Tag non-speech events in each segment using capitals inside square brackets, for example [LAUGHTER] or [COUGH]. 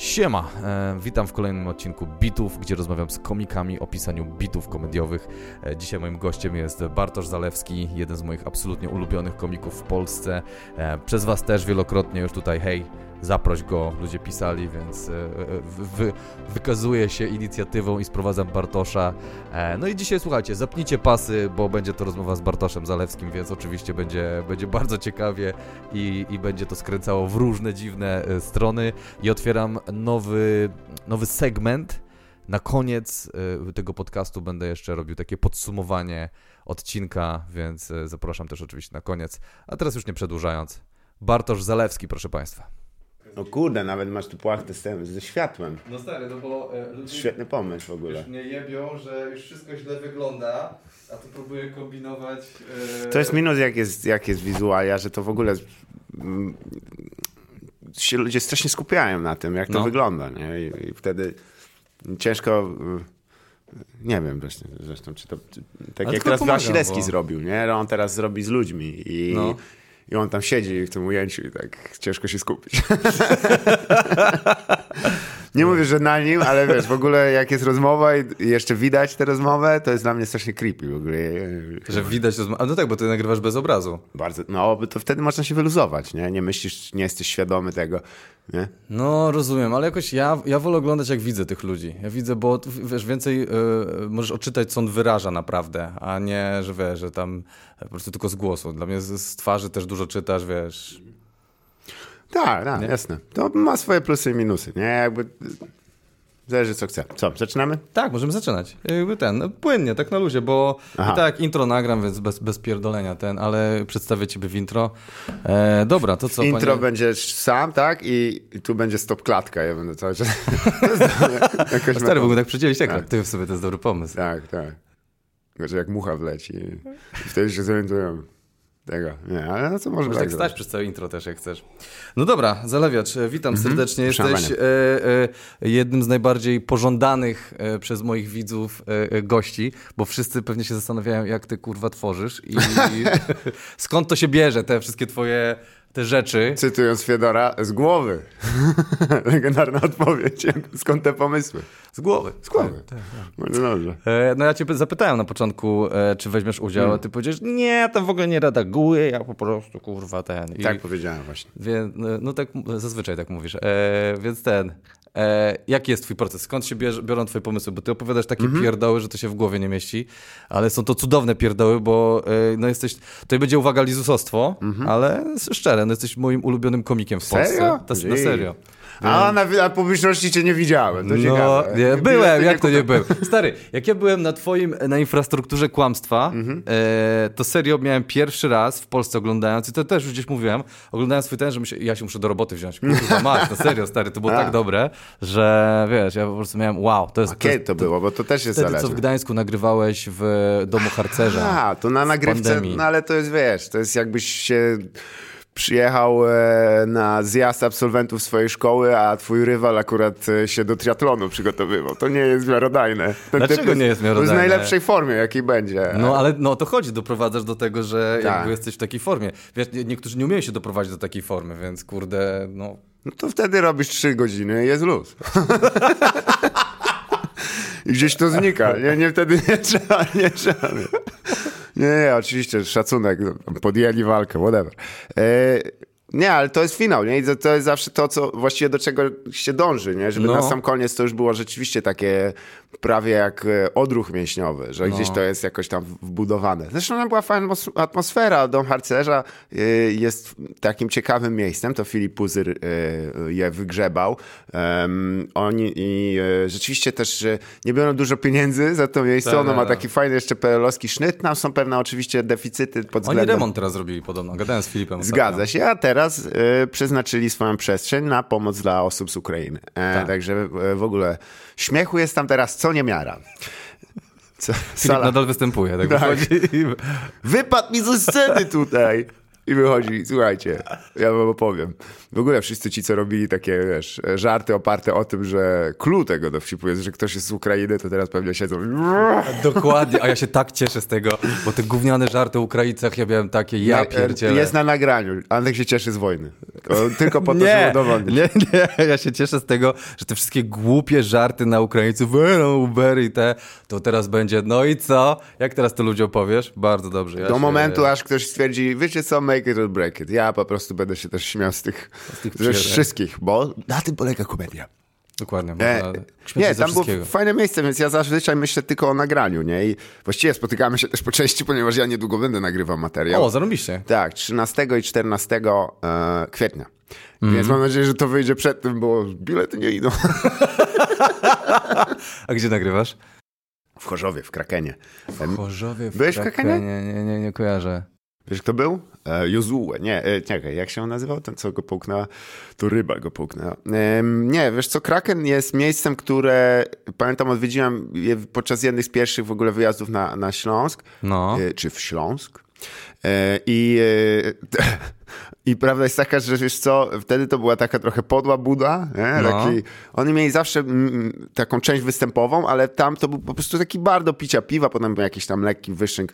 Siema, e, witam w kolejnym odcinku Bitów, gdzie rozmawiam z komikami o pisaniu bitów komediowych. E, dzisiaj moim gościem jest Bartosz Zalewski, jeden z moich absolutnie ulubionych komików w Polsce. E, przez Was też wielokrotnie już tutaj, hej, zaproś go, ludzie pisali, więc wy, wykazuję się inicjatywą i sprowadzam Bartosza. No i dzisiaj słuchajcie, zapnijcie pasy, bo będzie to rozmowa z Bartoszem Zalewskim, więc oczywiście będzie, będzie bardzo ciekawie i, i będzie to skręcało w różne dziwne strony. I otwieram nowy, nowy segment. Na koniec e, tego podcastu będę jeszcze robił takie podsumowanie odcinka, więc e, zapraszam też oczywiście na koniec. A teraz już nie przedłużając, Bartosz Zalewski, proszę Państwa. O kurde, nawet masz tu płachtę z tym, ze światłem. No stary, no bo e, ludzie Świetny pomysł w ogóle. już mnie jebią, że już wszystko źle wygląda, a tu próbuję kombinować. e, To jest minus, jak jest, jak jest wizualia, że to w ogóle się ludzie strasznie skupiają na tym, jak to No. wygląda, nie? I, I wtedy ciężko... y, Nie wiem zresztą, zresztą czy to... Czy, tak Ale jak teraz pomaga, Wasilewski bo- zrobił, nie? On teraz zrobi z ludźmi i... No. I on tam siedzi w tym ujęciu i tak ciężko się skupić. [LAUGHS] Nie mówię, że na nim, ale wiesz, w ogóle jak jest rozmowa i jeszcze widać tę rozmowę, to jest dla mnie strasznie creepy w ogóle. Że widać A no tak, bo ty nagrywasz bez obrazu. Bardzo, no, to wtedy można się wyluzować, nie? Nie myślisz, nie jesteś świadomy tego, nie? No, rozumiem, ale jakoś ja, ja wolę oglądać, jak widzę tych ludzi. Ja widzę, bo wiesz, więcej y, możesz odczytać, co on wyraża naprawdę, a nie, że wiesz, że tam po prostu tylko z głosu. Dla mnie z, z twarzy też dużo czytasz, wiesz. Tak, tak, jasne. To ma swoje plusy i minusy, nie? Jakby zależy co chce. Co, zaczynamy? Tak, możemy zaczynać. Jakby ten, no, płynnie, tak na luzie, bo Aha. tak intro nagram, więc bez, bez pierdolenia ten, ale przedstawię ciebie w intro. E, dobra, to co, Intro panie... będziesz sam, tak? I, I tu będzie stop klatka, ja będę cały czas... [LAUGHS] Jakoś Stary, metodą. mógłbym tak przedzielić ekran. Tak. Ty w sobie to jest dobry pomysł. Tak, tak. Że jak mucha wleci i wtedy się zorientują. Tego, nie, ale co może Możesz tak tak stać przez całe intro też, jak chcesz. No dobra, Zalewiacz, e, witam serdecznie. Proszę Jesteś e, e, jednym z najbardziej pożądanych e, przez moich widzów e, e, gości, bo wszyscy pewnie się zastanawiają, jak ty kurwa tworzysz i [LAUGHS] skąd to się bierze, te wszystkie twoje te rzeczy. Cytując Fiedora, z głowy. [LAUGHS] Legendarna odpowiedź. Skąd te pomysły? Z głowy. Z głowy. Bardzo dobrze. E, No ja cię zapytałem na początku, e, czy weźmiesz udział, Hmm. a ty powiedziałeś, nie, ja tam w ogóle nie redaguję, ja po prostu kurwa ten. I, Tak powiedziałem właśnie. Wie, no, no tak, zazwyczaj tak mówisz. E, więc ten. E, jaki jest twój proces? Skąd się bierz, biorą twoje pomysły? Bo ty opowiadasz takie Mhm. pierdoły, że to się w głowie nie mieści, ale są to cudowne pierdoły, bo e, no jesteś, tutaj będzie uwaga lizusostwo, ale szczere, no jesteś moim ulubionym komikiem w Polsce. Mhm. Serio? To, na Jej. serio. A na, na publiczności cię nie widziałem. To No, ciekawe. nie, byłem, jak to nie byłem. Stary, jak ja byłem na twoim, na infrastrukturze kłamstwa, Mhm. e, to serio miałem pierwszy raz w Polsce oglądając, i to też już gdzieś mówiłem, oglądając swój ten, że myślę, ja się muszę do roboty wziąć. Kurwa, [LAUGHS] no serio, stary, to było A. tak dobre, że wiesz, ja po prostu miałem, wow, to jest... A kiedy jest- to było? Bo to też jest Wtedy, co w. Gdańsku nagrywałeś w domu harcerza. A, to na nagrywce, pandemii. no ale to jest, wiesz, to jest jakbyś się przyjechał e, na zjazd absolwentów swojej szkoły, a twój rywal akurat e, się do triatlonu przygotowywał. To nie jest miarodajne. Ten Dlaczego nie jest To jest w miarodajne? najlepszej formie, jakiej będzie. No ale no to chodzi, doprowadzasz do tego, że Tak. jakby jesteś w takiej formie. Wiesz, nie- niektórzy nie umieją się doprowadzić do takiej formy, więc kurde, no... No to wtedy robisz trzy godziny i jest luz. [LAUGHS] I gdzieś to znika. Nie, nie wtedy nie [LAUGHS] trzeba, nie trzeba. Nie, nie, oczywiście, szacunek, podjęli walkę, whatever. E, nie, ale to jest finał, nie? I to, to jest zawsze to, co właściwie do czego się dąży, nie? Żeby No. na sam koniec to już było rzeczywiście takie prawie jak e, odruch mięśniowy, że No. gdzieś to jest jakoś tam wbudowane. Zresztą tam była fajna atmos- atmosfera. Dom harcerza e, jest takim ciekawym miejscem, to Filip Puzyr e, je wygrzebał. Oni i rzeczywiście też nie biorą dużo pieniędzy za to miejsce. Tak, Ono ma tak, tak. taki fajny jeszcze PL-owski sznyt. Tam są pewne oczywiście deficyty pod Oni względem... remont teraz zrobili podobno, gadałem z Filipem. Zgadza się, a teraz e, przeznaczyli swoją przestrzeń na pomoc dla osób z Ukrainy. E, Tak. Także e, w ogóle śmiechu jest tam teraz co niemiara. Co, Filip nadal występuje, tak, Tak. Wypadł mi ze sceny tutaj! I wychodzi, słuchajcie, ja wam opowiem. W ogóle wszyscy ci, co robili takie, wiesz, żarty oparte o tym, że clue tego dowcipu jest, że ktoś jest z Ukrainy, to teraz pewnie siedzą... Dokładnie, a ja się tak cieszę z tego, bo te gówniane żarty o Ukraińcach, ja miałem takie, ja pierdzielę. Jest na nagraniu. Antek się cieszy z wojny. Tylko po to, nie, żeby udowodnić. Nie, nie, ja się cieszę z tego, że te wszystkie głupie żarty na Ukraińców, no, Uber i te, to teraz będzie, no i co? Jak teraz to ludziom powiesz? Bardzo dobrze. Ja Do się, momentu, aż ktoś stwierdzi, wiecie co, make it or break it. Ja po prostu będę się też śmiał z tych, Z tych wszystkich, bo na tym polega komedia. Dokładnie. E, nie, tam było fajne miejsce, więc ja zazwyczaj myślę tylko o nagraniu, nie? I właściwie spotykamy się też po części, ponieważ ja niedługo będę nagrywał materiał. O, zarobiście. Tak, 13 i 14 e, kwietnia. Mhm. Więc mam nadzieję, że to wyjdzie przed tym, bo bilety nie idą. [LAUGHS] A gdzie nagrywasz? W Chorzowie, w Krakenie. Em, Chorzowie w Byłeś w Krakenie? Krakenie? Nie, nie, nie, nie kojarzę. Wiesz, kto był? E, Jozue. Nie, e, czekaj, jak się on nazywał? Ten, co go połknęła? To ryba go połknęła. Nie, wiesz co, Kraken jest miejscem, które pamiętam, odwiedziłem podczas jednych z pierwszych w ogóle wyjazdów na, na Śląsk. No. E, czy w Śląsk. E, I, e, [LAUGHS] I prawda jest taka, że wiesz co, wtedy to była taka trochę podła buda. Nie? No. Taki, oni mieli zawsze mm, taką część występową, ale tam to był po prostu taki bar do picia piwa, potem był jakiś tam lekki wyszynk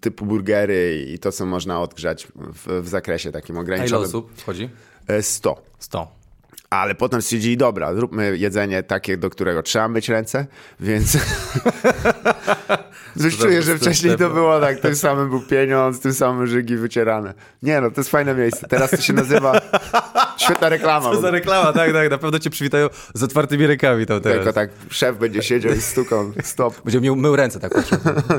typu burgery i to, co można odgrzać w, w zakresie takim A ile ograniczonym. osób wchodzi? E, 100. 100. Ale potem stwierdzili, dobra, zróbmy jedzenie takie, do którego trzeba myć ręce, więc [LAUGHS] [LAUGHS] coś czuję, że wcześniej to było tak, tym samym był pieniądz, tym samym żygi wycierane. Nie no, to jest fajne miejsce. Teraz to się nazywa, [LAUGHS] świetna reklama. Co za reklama, tak, tak. Na pewno cię przywitają z otwartymi rękami tam teraz. Tylko tak szef będzie siedział i stukał, stop. Będzie miał mył ręce, tak.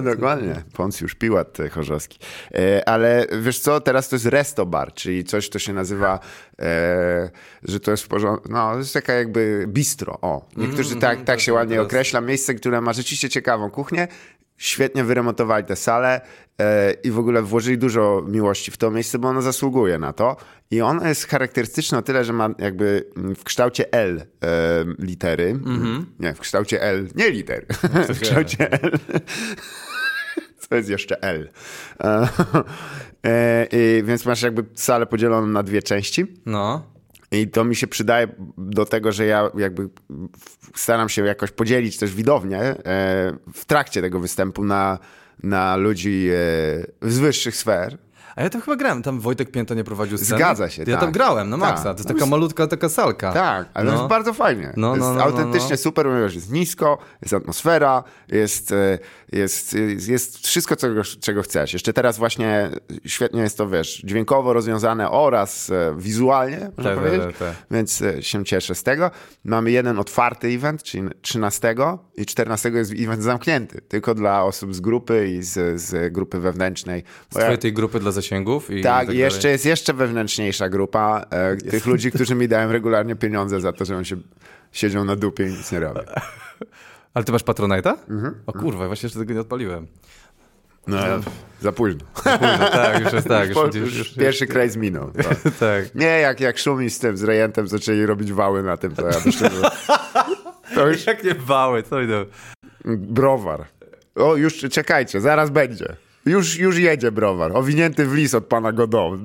Dokładnie, Poncjusz Piłat e, chorzowski. E, ale wiesz co, teraz to jest resto bar, czyli coś, to się nazywa, e, że to jest w porządku, no to jest taka jakby bistro, o. Niektórzy tak, tak się ładnie teraz- określa, miejsce, które ma rzeczywiście ciekawą kuchnię, świetnie wyremontowali tę salę e, i w ogóle włożyli dużo miłości w to miejsce, bo ono zasługuje na to. I ono jest charakterystyczne o tyle, że ma jakby mm, w kształcie L e, litery. Nie, w kształcie L, nie litery. [LAUGHS] w kształcie L. [LAUGHS] Co jest jeszcze L. E, [LAUGHS] e, więc masz jakby salę podzieloną na dwie części. No. I to mi się przydaje do tego, że ja jakby staram się jakoś podzielić też widownię e, w trakcie tego występu na, na ludzi e, z wyższych sfer. A ja tam chyba grałem, tam Wojtek Pięta nie prowadził sceny. Zgadza się, Ja tak. tam grałem, no maksa. Tak. To jest taka malutka taka salka. Tak, ale no. to jest bardzo fajnie. No, jest no, no, autentycznie no, no. super, ponieważ jest nisko, jest atmosfera, jest, e, jest, jest, wszystko, czego, czego chcesz. Jeszcze teraz właśnie świetnie jest to, wiesz, dźwiękowo rozwiązane oraz e, wizualnie, można Tak, powiedzieć. tak, tak, tak. Więc e, się cieszę z tego. Mamy jeden otwarty event, czyli 13 i 14 jest event zamknięty, tylko dla osób z grupy i z, z grupy wewnętrznej. Z twojej tej grupy dla zasięgów i tak, tak i jeszcze dalej. jest jeszcze wewnętrzniejsza grupa e, tych ludzi, którzy mi dają regularnie pieniądze za to, że oni się siedzą na dupie i nic nie robią. [LAUGHS] Ale ty masz Patronite'a? Mhm. O kurwa, właśnie jeszcze tego nie odpaliłem. No, za późno. [LAUGHS] Kurde, tak, już jest tak. Już, już, już, Pierwszy kraj minął. [LAUGHS] To. tak. Nie, jak, jak Szumi z tym, z Rejentem zaczęli robić wały na tym, to ja myślę, że [LAUGHS] to już Jak nie bały, co idą. browar. O, już czekajcie, zaraz będzie. Już, już jedzie browar, owinięty w lis od pana Godot.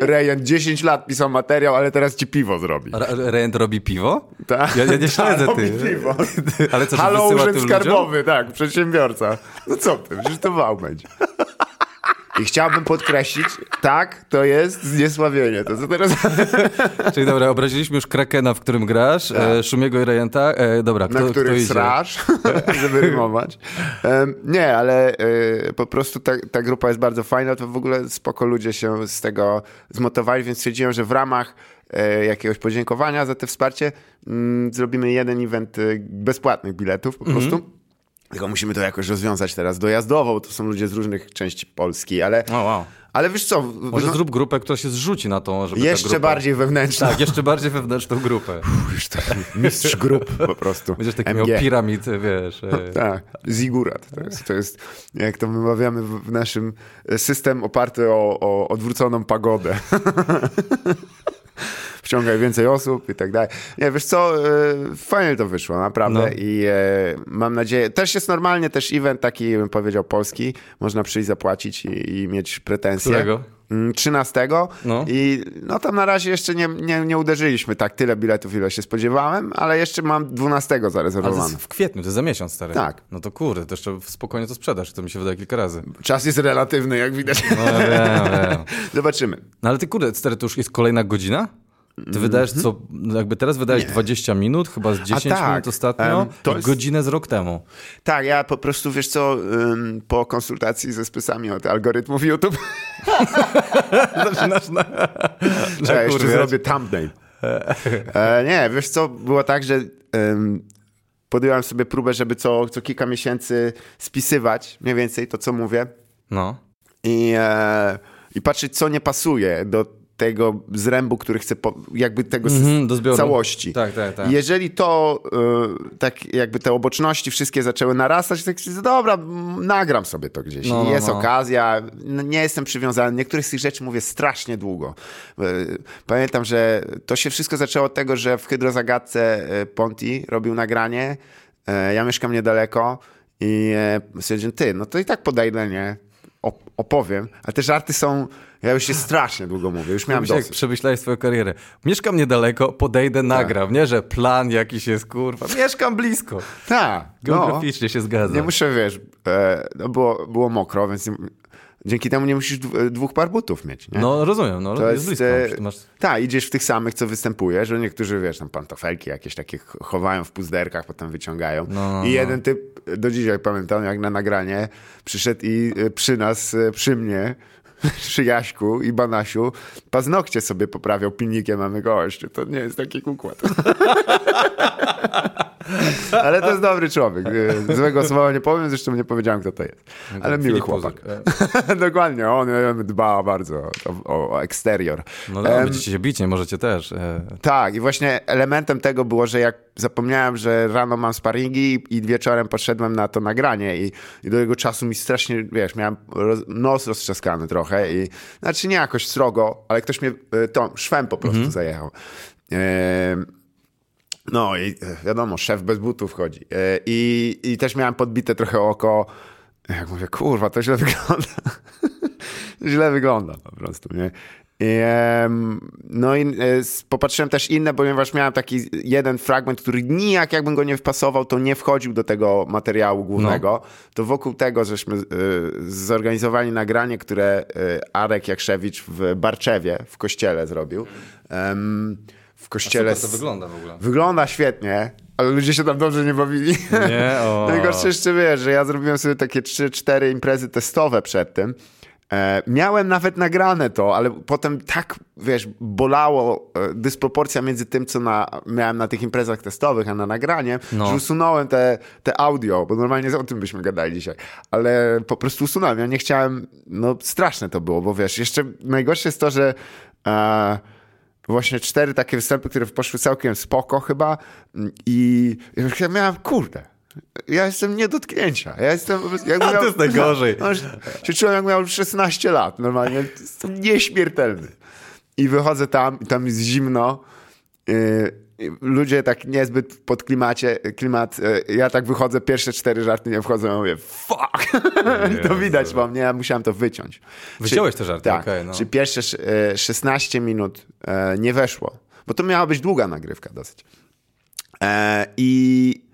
Rejent 10 lat pisał materiał, ale teraz ci piwo zrobi. Rent robi piwo? Tak. Ja, ja nie śledzę, Robi ty. piwo. [LAUGHS] Ale co, Halo, urząd skarbowy, tak, przedsiębiorca. No co ty, przecież to wał będzie. I chciałbym podkreślić, tak, to jest zniesławienie. To co teraz... [LAUGHS] Czyli dobra, obraziliśmy już Krakena, w którym grasz, e, Szumiego i Rejenta. E, dobra, kto, na kto których idzie? srasz, [LAUGHS] żeby rymować. Em, nie, ale e, po prostu ta, ta grupa jest bardzo fajna, to w ogóle spoko ludzie się z tego zmotywowali, więc stwierdziłem, że w ramach e, jakiegoś podziękowania za to wsparcie mm, zrobimy jeden event e, bezpłatnych biletów po Mhm. prostu. Tylko musimy to jakoś rozwiązać teraz dojazdowo, bo to są ludzie z różnych części Polski, ale, wow. ale wiesz co, Może no, zrób grupę, która się zrzuci na tą, żeby jeszcze grupa... bardziej wewnętrzna. Tak, jeszcze bardziej wewnętrzną grupę. Już to, mistrz grup po prostu. Będziesz taki MG. miał piramid, wiesz. E, Tak, zigurat. To jest, to jest, jak to wymawiamy w, w naszym system oparty o, o odwróconą pagodę. [LAUGHS] Wciągaj więcej osób i tak dalej. Nie, wiesz co, e, fajnie to wyszło, naprawdę. No. I e, mam nadzieję, też jest normalnie też event taki, bym powiedział, polski. Można przyjść, zapłacić i, i mieć pretensje. Którego? mm, 13 No. i no tam na razie jeszcze nie, nie, nie uderzyliśmy tak tyle biletów, ile się spodziewałem, ale jeszcze mam 12 Ale to zarezerwowane. jest w kwietniu, to jest za miesiąc, stary. Tak. No to kurde, to jeszcze spokojnie to sprzedasz, to mi się wydaje kilka razy. Czas jest relatywny, jak widać. No wiem, wiem. [LAUGHS] Zobaczymy. No ale ty kurde, stary, to już jest kolejna godzina? Ty wydajesz co, no jakby teraz wydałeś 20 minut, chyba z 10 tak. minut ostatnio, Em, to jest- godzinę z rok temu. Tak, ja po prostu, wiesz co, ym, po konsultacji ze spisami od algorytmów YouTube, [LAUGHS] Zaczynasz na... ja jeszcze zrobię thumbnail. E, nie, wiesz co, było tak, że ym, podjąłem sobie próbę, żeby co, co kilka miesięcy spisywać mniej więcej to, co mówię No. i, e, i patrzeć, co nie pasuje do tego zrębu, który chcę, po, jakby tego do zbioru. całości. Tak, tak, tak. Jeżeli to, y, tak jakby te oboczności wszystkie zaczęły narastać, tak dobra, nagram sobie to gdzieś. No, no, Jest no. okazja, nie jestem przywiązany. Niektórych z tych rzeczy mówię strasznie długo. Y, Pamiętam, że to się wszystko zaczęło od tego, że w Hydrozagadce y, Ponti robił nagranie. Y, Ja mieszkam niedaleko i stwierdziłem, ty, no to i tak podejdę, nie? Op- opowiem. A te żarty są, ja już się strasznie długo mówię, już miałem Jakbyś jak dosyć. przemyślałeś swoją karierę. Mieszkam niedaleko, podejdę, Tak. nagram. Nie, że plan jakiś jest, kurwa. Mieszkam blisko. Tak, no. Geograficznie się zgadza. Nie muszę, wiesz, e, no było, było mokro, więc nie, dzięki temu nie musisz dw- dwóch par butów mieć. Nie? No rozumiem, no To jest, jest, blisko. e, Masz... Tak, idziesz w tych samych, co występujesz, że niektórzy, wiesz, tam pantofelki jakieś takie ch- chowają w puzderkach, potem wyciągają. No, no, I no. jeden typ, do dzisiaj pamiętam, jak na nagranie, przyszedł i e, przy nas, e, przy mnie, [LAUGHS] przy Jaśku i Banasiu, paznokcie sobie poprawiał pilnikiem, mamy gościu. To nie jest taki układ. [LAUGHS] [LAUGHS] Ale to jest dobry człowiek. E, Złego słowa nie powiem, zresztą nie powiedziałem, kto to jest. Ale miły Filip chłopak. [LAUGHS] Dokładnie, on dba bardzo o, o, eksterior. No no, Em, będziecie się bić, nie możecie też. E, tak, i właśnie elementem tego było, że jak zapomniałem, że rano mam sparingi i wieczorem poszedłem na to nagranie i, i do tego czasu mi strasznie, wiesz, miałem roz, nos roztrzaskany trochę i znaczy nie jakoś srogo, ale ktoś mnie e, tą szwem po prostu zajechał. Em, no i e, wiadomo, szef bez butów chodzi. E, I, I też miałem podbite trochę oko. Jak mówię, kurwa, to źle [LAUGHS] wygląda. źle wygląda po prostu, nie? I, no i e, popatrzyłem też inne, ponieważ miałem taki jeden fragment, który nijak jakbym go nie wpasował, to nie wchodził do tego materiału głównego. To wokół tego żeśmy zorganizowali nagranie, które Arek Jakrzewicz w Barczewie, w kościele zrobił. Em, w kościele... super to wygląda w ogóle. Wygląda świetnie, ale ludzie się tam dobrze nie bawili. Nie? O. [LAUGHS] Najgorsze jeszcze wiesz, że ja zrobiłem sobie takie 3-4 imprezy testowe przed tym. E, miałem nawet nagrane to, ale potem tak, wiesz, bolało e, dysproporcja między tym, co na, miałem na tych imprezach testowych, a na nagranie, No. że usunąłem te, te audio, bo normalnie o tym byśmy gadali dzisiaj, ale po prostu usunąłem. Ja nie chciałem, no straszne to było, bo wiesz, jeszcze najgorsze jest to, że e, właśnie cztery takie występy, które poszły całkiem spoko chyba mm, i ja miałem, kurde, ja jestem nie do dotknięcia. Ja jestem prostu, jakbym To miał, jest najgorzej. [LAUGHS] No, się czułem, jak miał 16 lat normalnie. Jestem nieśmiertelny. I wychodzę tam i tam jest zimno. Yy, i ludzie tak niezbyt pod klimacie, klimat. yy, Ja tak wychodzę, pierwsze cztery żarty nie wchodzą, ja mówię, fuck! I [LAUGHS] to widać wam, nie? Ja musiałem to wyciąć. Wyciąłeś te żarty, tak. okej, no. Czy pierwsze sz- e, 16 minut e, nie weszło, bo to miała być długa nagrywka dosyć. E, I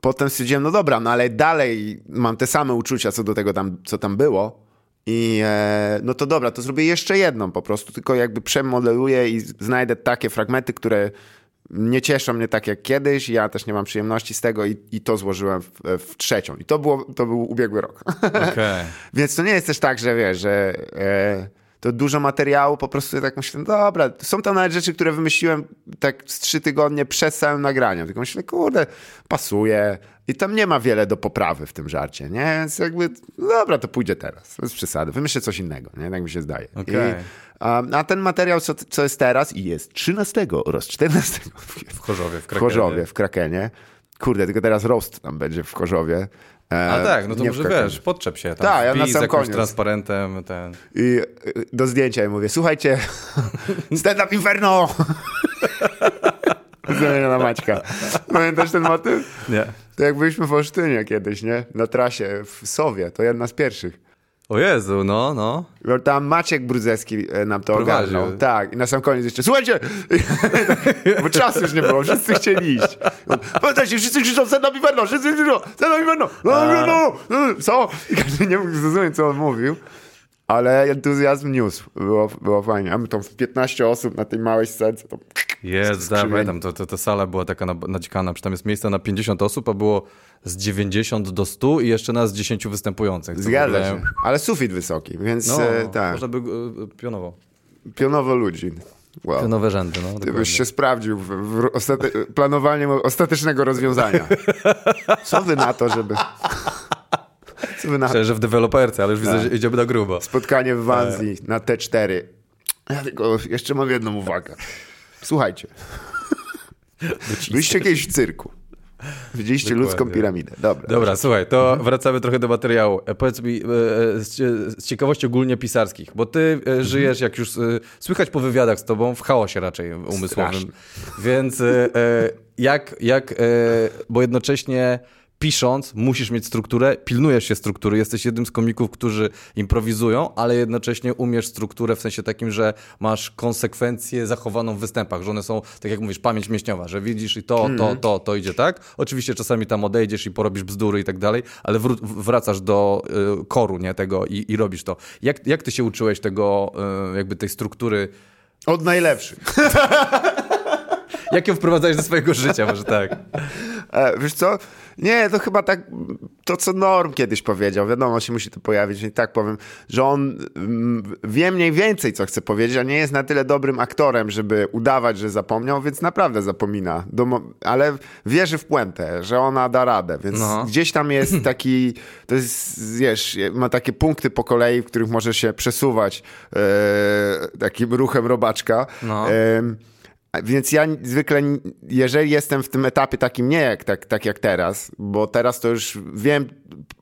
potem stwierdziłem, no dobra, no ale dalej mam te same uczucia co do tego, tam, co tam było. I e, no to dobra, to zrobię jeszcze jedną po prostu, tylko jakby przemodeluję i znajdę takie fragmenty, które nie cieszą mnie tak jak kiedyś. Ja też nie mam przyjemności z tego i, i to złożyłem w, w trzecią. I to, było, to był ubiegły rok. [LAUGHS] Okej. Więc to nie jest też tak, że wiesz, że e, to dużo materiału, po prostu tak myślę, no dobra, są tam nawet rzeczy, które wymyśliłem tak z trzy tygodnie przed całym nagraniem. Tylko myślę, kurde, pasuje i tam nie ma wiele do poprawy w tym żarcie, nie? Więc jakby, no dobra, to pójdzie teraz, bez przesady. Wymyślę coś innego, nie? Tak mi się zdaje. Okej. I, a, a ten materiał, co, co jest teraz i jest 13 oraz 14 W Chorzowie, w w Krakenie. Chorzowie, w Krakenie. Kurde, tylko teraz roast tam będzie w Chorzowie. E, A tak, no to w może wiesz, podczep się tam, Tak, ja na sam koniec. transparentem, ten... I y, do zdjęcia i mówię, słuchajcie, [LAUGHS] stand up inferno! [LAUGHS] Zamienia na Maćka. Pamiętasz ten motyw? Nie. To jak byliśmy w Olsztynie kiedyś, nie? Na trasie w Sowie, to jedna z pierwszych. O Jezu, no, no. Bo tam Maciek Brudzeski e, nam to Prowadził. ogarnął. Tak, i na sam koniec jeszcze, słuchajcie, [LAUGHS] bo czasu już nie było, wszyscy chcieli iść. Pamiętajcie, wszyscy krzyczą, Sena Biverno, wszyscy krzyczą, Sena Biverno, no, no, no, no, co? I każdy nie mógł zrozumieć, co on mówił. Ale entuzjazm niósł, było, było fajnie. A my tam 15 osób na tej małej scence, to Jest, skrzywieni. pamiętam, to, to, ta sala była taka na- nadzikana, że tam jest miejsce na 50 osób, a było z 90 do 100 i jeszcze nas z 10 występujących. zgadza się. Ale sufit wysoki, więc No, e, tak, można by e, pionowo. pionowo ludzi. Wow. Pionowe rzędy, no. Ty dokładnie. byś się sprawdził w, w ostate- planowaniu ostatecznego rozwiązania. [LAUGHS] Co wy na to, żeby... Co wy na Myślę, że w deweloperce, ale już widzę, Tak. że idziemy na grubo. spotkanie w Wanzi na T4. Ja tylko jeszcze mam jedną uwagę. Słuchajcie. Byliście kiedyś w cyrku. Widzieliście Dokładnie. ludzką piramidę. Dobra. Dobra, słuchaj, to Mhm. wracamy trochę do materiału. E, Powiedz mi, e, e, z, cie- z ciekawości ogólnie pisarskich, bo ty Mhm. e, żyjesz, jak już e, słychać po wywiadach z tobą, w chaosie raczej umysłowym. Strasznie. Więc e, e, jak, jak e, bo jednocześnie pisząc musisz mieć strukturę, pilnujesz się struktury, jesteś jednym z komików, którzy improwizują, ale jednocześnie umiesz strukturę w sensie takim, że masz konsekwencję zachowaną w występach, że one są, tak jak mówisz, pamięć mięśniowa, że widzisz i to, to, to, to idzie tak. Oczywiście czasami tam odejdziesz i porobisz bzdury i tak dalej, ale wracasz do y, koru, nie, tego i, i robisz to. Jak, jak ty się uczyłeś tego, y, jakby tej struktury, Od najlepszych. [LAUGHS] jak ją wprowadzałeś do swojego życia, może tak? E, wiesz co? Nie, to chyba tak to, co Norm kiedyś powiedział. Wiadomo, się musi to pojawić. I tak powiem, że on mm, wie mniej więcej, co chce powiedzieć, a nie jest na tyle dobrym aktorem, żeby udawać, że zapomniał, więc naprawdę zapomina. Ale wierzy w puentę, że ona da radę, więc No. gdzieś tam jest [CLEARS THROAT] taki, to jest, wiesz, ma takie punkty po kolei, w których może się przesuwać e, takim ruchem robaczka. No. A Więc ja zwykle, jeżeli jestem w tym etapie takim nie jak, tak, tak jak teraz, bo teraz to już wiem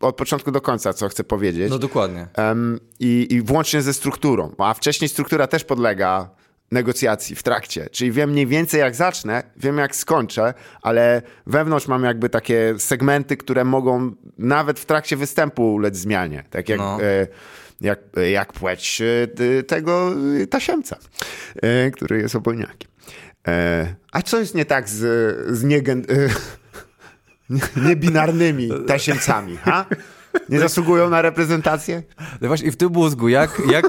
od początku do końca, co chcę powiedzieć. No dokładnie. Em, i, I włącznie ze strukturą. A wcześniej struktura też podlega negocjacji w trakcie. Czyli wiem mniej więcej jak zacznę, wiem jak skończę, ale wewnątrz mam jakby takie segmenty, które mogą nawet w trakcie występu ulec zmianie. Tak jak, No. e, jak, jak płeć e, tego e, tasiemca, e, który jest obojniakiem. E, a co jest nie tak z, z niegen, e, [LAUGHS] niebinarnymi tasiemcami, ha? Nie zasługują na reprezentację? No właśnie i w tym mózgu, jak, jak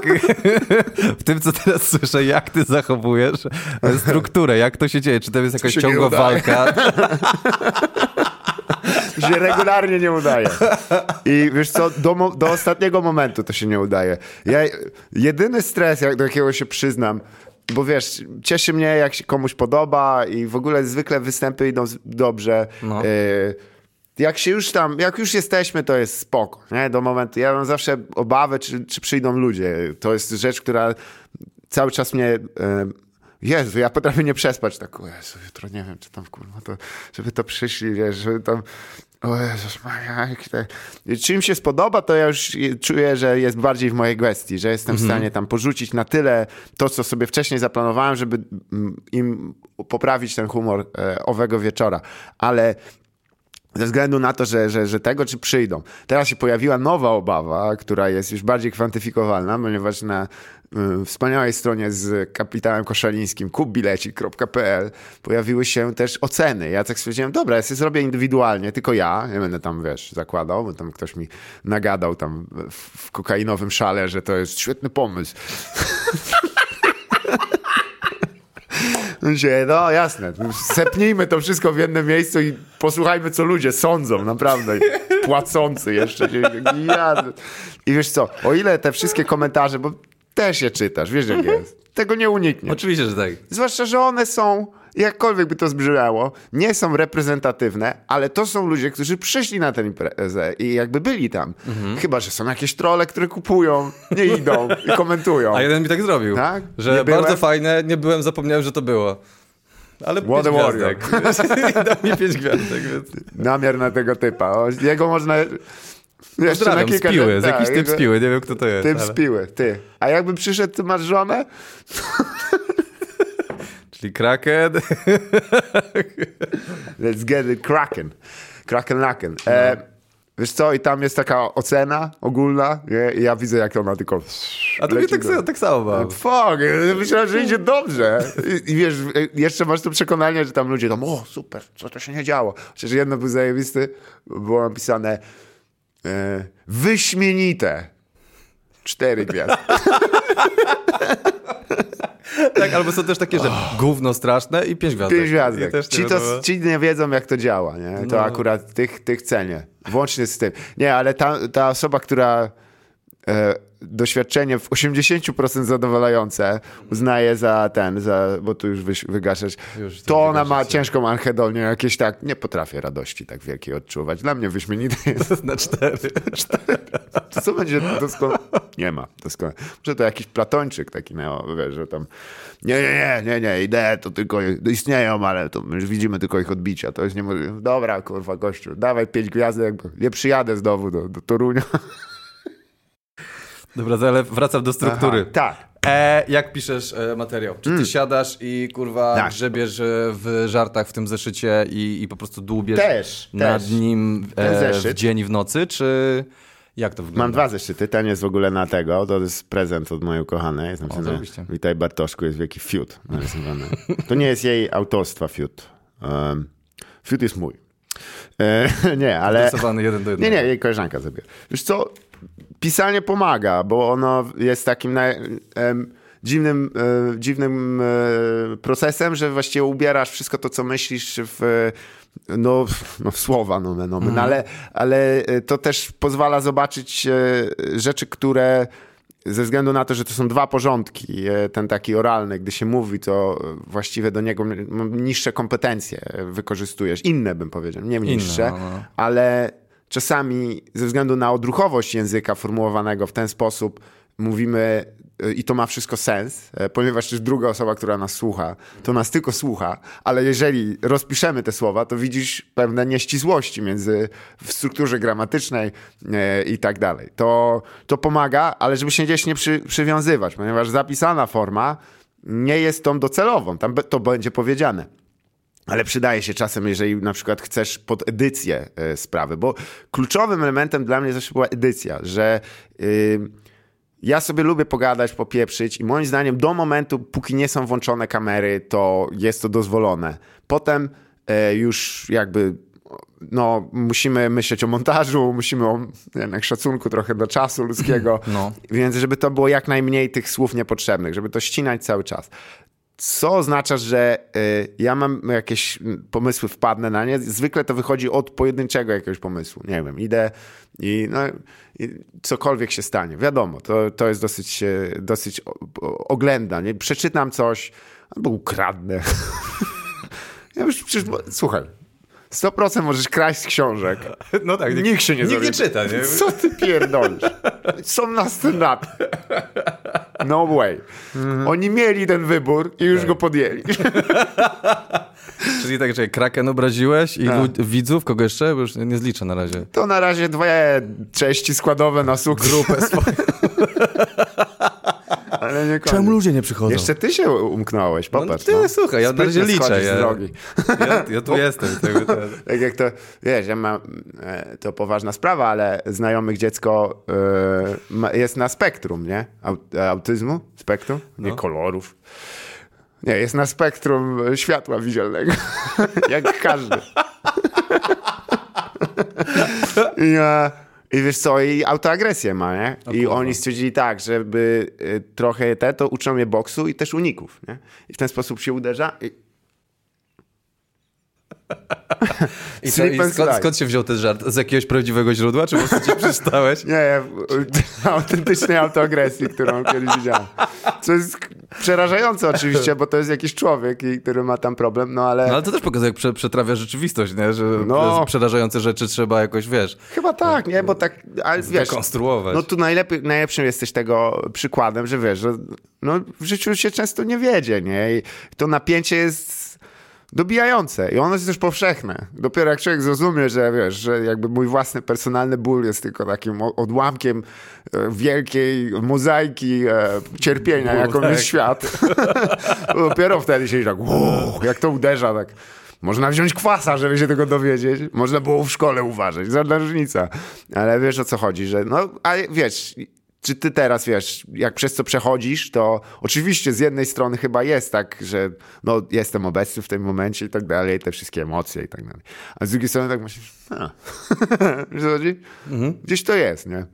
[LAUGHS] w tym, co teraz słyszę, jak ty zachowujesz strukturę, jak to się dzieje? Czy to jest jakaś ciągła walka? [LAUGHS] się regularnie nie udaje. I wiesz co, do, do ostatniego momentu to się nie udaje. Ja, jedyny stres, jak, do jakiego się przyznam, bo wiesz, cieszy mnie, jak się komuś podoba i w ogóle zwykle występy idą dobrze. No. Y, jak się już tam, jak już jesteśmy, to jest spoko, nie? Do momentu. Ja mam zawsze obawę, czy, czy przyjdą ludzie. To jest rzecz, która cały czas mnie... y, Jezu, ja potrafię nie przespać tak, Jezu, jutro nie wiem, czy tam kurwa, to, żeby to przyszli, wiesz, żeby tam, o Jezus Maria, jak te... Czy im się spodoba, to ja już czuję, że jest bardziej w mojej gestii, że jestem w stanie tam porzucić na tyle to, co sobie wcześniej zaplanowałem, żeby im poprawić ten humor e, owego wieczora. Ale ze względu na to, że, że, że tego czy przyjdą. Teraz się pojawiła nowa obawa, która jest już bardziej kwantyfikowalna, ponieważ na y, wspaniałej stronie z kapitałem koszalińskim kupbilecik.pl pojawiły się też oceny. Ja tak stwierdziłem, dobra, ja sobie zrobię indywidualnie, tylko ja, nie będę tam, wiesz, zakładał, bo tam ktoś mi nagadał tam w, w kokainowym szale, że to jest świetny pomysł. [LAUGHS] No jasne, sepnijmy to wszystko w jednym miejscu i posłuchajmy, co ludzie sądzą, naprawdę. Płacący jeszcze. Ja. I wiesz co, o ile te wszystkie komentarze, bo też je czytasz, wiesz jak jest, tego nie unikniesz. Oczywiście, że tak. Zwłaszcza, że one są, jakkolwiek by to zbrzmiało, nie są reprezentatywne, ale to są ludzie, którzy przyszli na tę imprezę i jakby byli tam. Chyba, że są jakieś trole, które kupują, nie idą i komentują. A jeden mi tak zrobił. Tak? Że Nie bardzo byłem? fajnie, nie byłem, zapomniałem, że to było. Ale What pięć warrior. gwiazdek. [LAUGHS] Dał mi pięć gwiazdek, więc... Namiar na tego typa. O, jego można jeszcze na Pozdrawiam, kilka... z piły, z tak, jakiś typ z piły, nie wiem kto to jest. Typ ale... z piły, ty. A jakby przyszedł, ty masz żonę? [LAUGHS] Czyli Kraken. [LAUGHS] Let's get it cracking. Kraken laken. E, Wiesz co, i tam jest taka ocena ogólna, nie? I ja widzę, jak ona tylko. A to mnie tak, do... tak samo ma. Fuck, myślałem, że idzie dobrze. I, I, wiesz, jeszcze masz to przekonanie, że tam ludzie tam, o super, co to się nie działo. Przecież jedno był zajebisty, było napisane e, wyśmienite. Cztery gwiazdy. [LAUGHS] tak, albo są też takie, że gówno straszne i pięć gwiazdek. Pięć gwiazdek. Ci, to, ci nie wiedzą, jak to działa, nie? To no. akurat tych, tych cenię. Włącznie z tym. Nie, ale ta, ta osoba, która e, doświadczenie w 80% zadowalające uznaje za ten, za, bo tu już wy, wygaszasz, już to ona ma ciężką anhedonię, jakieś tak, nie potrafię radości tak wielkiej odczuwać. Dla mnie wyśmienite [LAUGHS] jest. Na cztery. cztery. To co będzie doskonale? Nie ma doskonale. Może to jakiś platończyk taki, no, wiesz, że tam nie, nie, nie, nie, nie, idee to tylko istnieją, ale to my już widzimy tylko ich odbicia. To jest niemożliwe. Dobra, kurwa, gościu, dawaj pięć gwiazdek, nie przyjadę znowu do, do Torunia. Dobra, ale wracam do struktury. Aha, tak. E, jak piszesz e, materiał? Czy ty mm. siadasz i kurwa tak. grzebiesz e, w żartach w tym zeszycie i, i po prostu dłubiesz też, nad też. nim e, w dzień i w nocy, czy jak to wygląda? Mam dwa zeszyty, ten jest w ogóle na tego, to jest prezent od mojej ukochanej. Jest napisane, o, Witaj Bartoszku, jest wielki fiut [LAUGHS] To nie jest jej autorstwa fiut. Um, fiut jest mój. E, [LAUGHS] nie, ale... jeden do jednego. Nie, nie, jej koleżanka zabiera. Wiesz co, pisanie pomaga, bo ono jest takim naj, dziwnym, e, dziwnym e, procesem, że właściwie ubierasz wszystko to, co myślisz w no, no w słowa, no, no, no, mm. ale, ale to też pozwala zobaczyć e, rzeczy, które ze względu na to, że to są dwa porządki, ten taki oralny, gdy się mówi, to właściwie do niego niższe kompetencje wykorzystujesz. Inne bym powiedział, nie niższe, no, no. ale czasami ze względu na odruchowość języka formułowanego w ten sposób mówimy e, i to ma wszystko sens, e, ponieważ też druga osoba, która nas słucha, to nas tylko słucha, ale jeżeli rozpiszemy te słowa, to widzisz pewne nieścisłości między w strukturze gramatycznej e, i tak dalej. To, to pomaga, ale żeby się gdzieś nie przy, przywiązywać, ponieważ zapisana forma nie jest tą docelową, tam to będzie powiedziane. Ale przydaje się czasem, jeżeli na przykład chcesz pod edycję y, sprawy, bo kluczowym elementem dla mnie zawsze była edycja, że y, ja sobie lubię pogadać, popieprzyć i moim zdaniem do momentu, póki nie są włączone kamery, to jest to dozwolone. Potem y, już jakby no, musimy myśleć o montażu, musimy o jednak szacunku trochę do czasu ludzkiego, no. więc żeby to było jak najmniej tych słów niepotrzebnych, żeby to ścinać cały czas. Co oznacza, że y, ja mam jakieś pomysły, wpadnę na nie. Zwykle to wychodzi od pojedynczego jakiegoś pomysłu. Nie wiem, idę i, no, i cokolwiek się stanie. Wiadomo, to, to jest dosyć, dosyć oględna. Nie? Przeczytam coś albo ukradnę. [LAUGHS] ja już przecież, słuchaj, 100% możesz kraść z książek. [LAUGHS] No tak. Nikt się nie Nikt nie czyta, nie? Co ty pierdolisz? Są na stand No way. Mhm. Oni mieli ten wybór i już tak. go podjęli. [LAUGHS] Czyli tak, że Kraken obraziłeś i tak. widzów, kogo jeszcze? Bo już nie zliczę na razie. To na razie dwie części składowe na sukces. Grupę swoją. [LAUGHS] Nie Czemu ludzie nie przychodzą? Jeszcze ty się umknąłeś, no, popatrz. No, ty, no. słuchaj, ja na razie liczę. Ja, ja, ja, tu [LAUGHS] jestem. tak [LAUGHS] jak to, wiesz, ja mam, e, to poważna sprawa, ale znajomych dziecko y, jest na spektrum, nie? Autyzmu? Spektrum? Nie no. kolorów. Nie, jest na spektrum światła widzialnego. [LAUGHS] jak każdy. ja... I wiesz co, i autoagresję ma, nie? I oni stwierdzili tak, żeby y, trochę te, to uczą je boksu i też uników, nie? I w ten sposób się uderza i... I, co, i skąd, skąd, się wziął ten żart? Z jakiegoś prawdziwego źródła, czy po prostu ci przeczytałeś? [LAUGHS] Nie, [LAUGHS] autentycznej autoagresji, którą kiedyś widziałem. Co jest przerażające oczywiście, bo to jest jakiś człowiek, który ma tam problem, no ale... No ale to też pokazuje, jak prze, przetrawia rzeczywistość, nie? Że no. przerażające rzeczy trzeba jakoś, wiesz... Chyba tak, nie? Bo tak, ale wiesz... Konstruować. No tu najlepiej, najlepszym jesteś tego przykładem, że wiesz, że no, w życiu się często nie wiedzie, nie? I to napięcie jest dobijające i ono jest też powszechne. Dopiero jak człowiek zrozumie, że wiesz, że jakby mój własny personalny ból jest tylko takim odłamkiem e, wielkiej mozaiki e, cierpienia, jaką tak. jest świat, [LAUGHS] dopiero wtedy się tak, wow, jak to uderza tak Można wziąć kwasa, żeby się tego dowiedzieć. Można było w szkole uważać. Żadna różnica. Ale wiesz o co chodzi, że no, a wiesz, czy ty teraz, wiesz, jak przez co przechodzisz, to oczywiście z jednej strony chyba jest tak, że no, jestem obecny w tym momencie i tak dalej, te wszystkie emocje i tak dalej. A z drugiej strony tak myślisz, a, [LAUGHS] chodzi? Mhm. Gdzieś to jest, nie?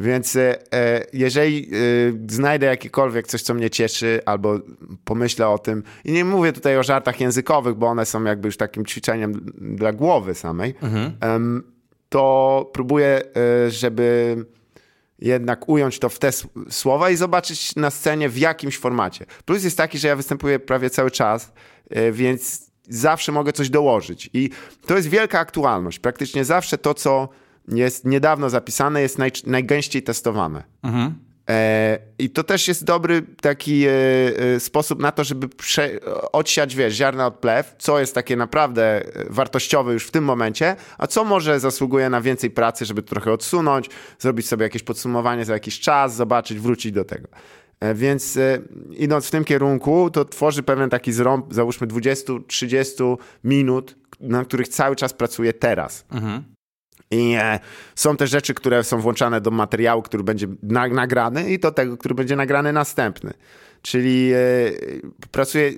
Więc e, e, jeżeli e, znajdę jakiekolwiek coś, co mnie cieszy, albo pomyślę o tym, i nie mówię tutaj o żartach językowych, bo one są jakby już takim ćwiczeniem dla głowy samej, mhm. to próbuję, e, żeby jednak ująć to w te słowa i zobaczyć na scenie w jakimś formacie. Plus jest taki, że ja występuję prawie cały czas, e, więc zawsze mogę coś dołożyć. I to jest wielka aktualność. Praktycznie zawsze to, co jest niedawno zapisane, jest naj, najgęściej testowane. Mhm. E, I to też jest dobry taki e, e, sposób na to, żeby odsiać, wiesz, ziarna od plew, co jest takie naprawdę wartościowe już w tym momencie, a co może zasługuje na więcej pracy, żeby trochę odsunąć, zrobić sobie jakieś podsumowanie za jakiś czas, zobaczyć, wrócić do tego. Więc idąc w tym kierunku, to tworzy pewien taki zrąb, załóżmy 20-30 minut, na których cały czas pracuję teraz. Mhm. I e, są też rzeczy, które są włączane do materiału, który będzie na, nagrany i do tego, który będzie nagrany następny. Czyli e, pracuję,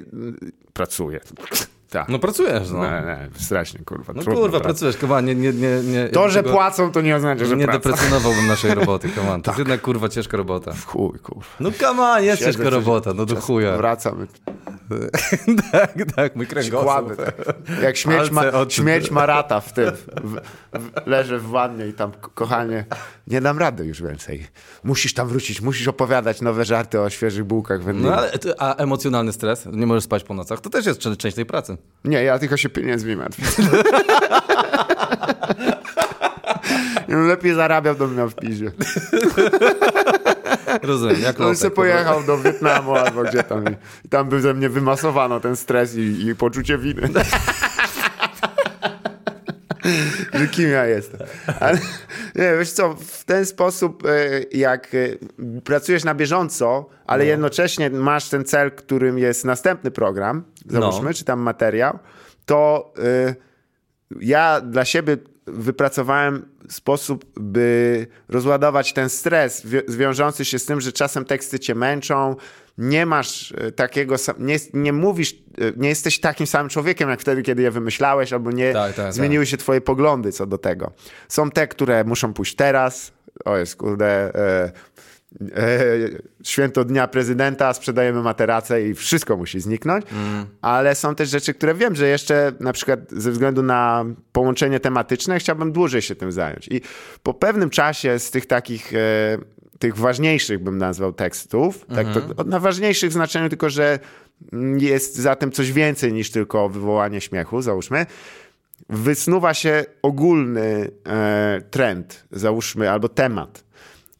pracuję. [LAUGHS] Tak. No pracujesz, no. Nie, nie, strasznie, kurwa. No kurwa, pracujesz, koma, nie, nie, nie, nie. To, że tego, płacą, to nie oznacza, że Nie praca. deprecjonowałbym naszej roboty, kaman. To tak. jest jednak, kurwa, ciężka robota. W chuj, kurwa. No kaman, jest Siedzę ciężka robota, no do chuja. Wracamy. [LAUGHS] tak, tak, mój kręgosłup. Tak. Jak śmierć ma, śmierć ma rata w tym. W, w, leżę w wannie i tam, kochanie, nie dam rady już więcej. Musisz tam wrócić, musisz opowiadać nowe żarty o świeżych bułkach. No ale, a emocjonalny stres? Nie możesz spać po nocach? To też jest część tej pracy. Nie, ja tylko się pieniędzmi martwię. [LAUGHS] Lepiej zarabiał, to bym miał w pizie. [LAUGHS] [LAUGHS] Rozumiem. Jak On się pojechał [LAUGHS] do Wietnamu albo gdzie tam. I tam by ze mnie wymasowano ten stres i, i poczucie winy. [LAUGHS] że kim ja jestem. Ale nie, wiesz co, w ten sposób, e, jak e, pracujesz na bieżąco, ale no. jednocześnie masz ten cel, którym jest następny program, załóżmy, no. czy tam materiał, to y, ja dla siebie wypracowałem sposób, by rozładować ten stres wiążący się z tym, że czasem teksty cię męczą, nie masz e, takiego, nie, nie mówisz, e, nie jesteś takim samym człowiekiem, jak wtedy, kiedy je wymyślałeś, albo nie tak, tak, tak. zmieniły tak. się twoje poglądy co do tego. Są te, które muszą pójść teraz, o jest, kurde, e, święto Dnia Prezydenta, sprzedajemy materacę i wszystko musi zniknąć, mm. ale są też rzeczy, które wiem, że jeszcze na przykład ze względu na połączenie tematyczne chciałbym dłużej się tym zająć. I po pewnym czasie z tych takich e, tych ważniejszych bym nazwał tekstów, tak, to, mhm. na ważniejszych w znaczeniu tylko, że jest za tym coś więcej niż tylko wywołanie śmiechu, załóżmy, wysnuwa się ogólny e, trend, załóżmy, albo temat.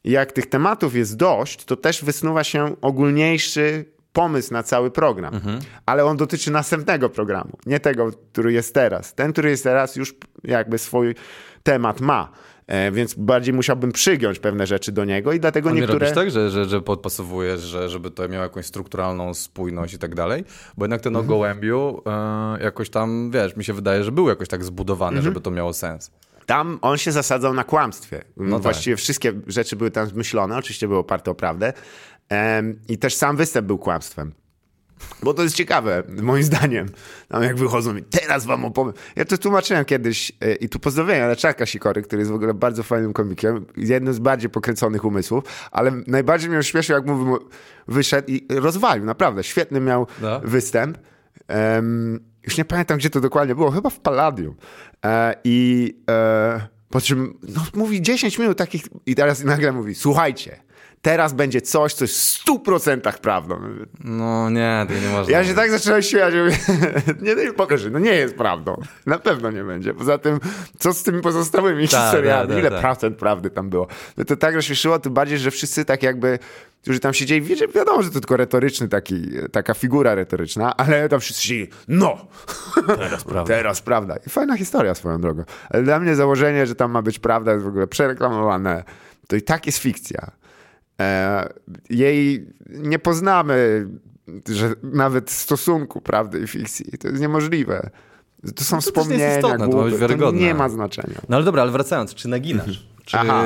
Jak tych tematów jest dość, to też wysnuwa się ogólniejszy pomysł na cały program, mhm. ale on dotyczy następnego programu, nie tego, który jest teraz. Ten, który jest teraz, już jakby swój temat ma. E, więc bardziej musiałbym przygiąć pewne rzeczy do niego i dlatego A niektóre... robisz tak, że, że, że podpasowujesz, że, żeby to miało jakąś strukturalną spójność i tak dalej? Bo jednak ten o mhm. gołębiu e, jakoś tam, wiesz, mi się wydaje, że był jakoś tak zbudowany, mhm. żeby to miało sens. Tam on się zasadzał na kłamstwie. No tak. Właściwie tak. wszystkie rzeczy były tam zmyślone, oczywiście były oparte o prawdę. I też sam występ był kłamstwem. Bo to jest ciekawe, moim zdaniem. Tam jak wychodzą i teraz wam opowiem. Ja to tłumaczyłem kiedyś e, i tu pozdrowienia dla Czarka Sikory, który jest w ogóle bardzo fajnym komikiem. Jednym z bardziej pokręconych umysłów, ale najbardziej mnie śmieszył, jak mu wyszedł i rozwalił, naprawdę. Świetny miał no. występ. Um, już nie pamiętam, gdzie to dokładnie było. Chyba w Palladium. E, I e, po czym no, mówi 10 minut takich i teraz nagle mówi, słuchajcie, teraz będzie coś, co jest w 100% prawdą. No nie, to nie można. Ja się tak zacząłem śmiać, mówię, [LAUGHS] nie, nie pokażę, no nie jest prawdą. Na pewno nie będzie. Poza tym, co z tymi pozostałymi ta, historiami? Ta, ta, Ile procent prawdy tam było? No to tak rozśmieszyło, tym bardziej, że wszyscy tak jakby którzy tam siedzieli, wie, wiadomo, że to tylko retoryczny taki, taka figura retoryczna, ale tam wszyscy siedzieli, no! Teraz prawda. [LAUGHS] Teraz prawda. I fajna historia swoją drogą. Ale dla mnie założenie, że tam ma być prawda jest w ogóle przereklamowane. To i tak jest fikcja. E, jej nie poznamy, że nawet stosunku prawdy i fikcji. To jest niemożliwe. To są No to nie jest wspomnienia, istotne, to ma być głupy, to wiarygodne. nie ma znaczenia. No ale dobra, ale wracając, czy naginasz? Czy... Aha.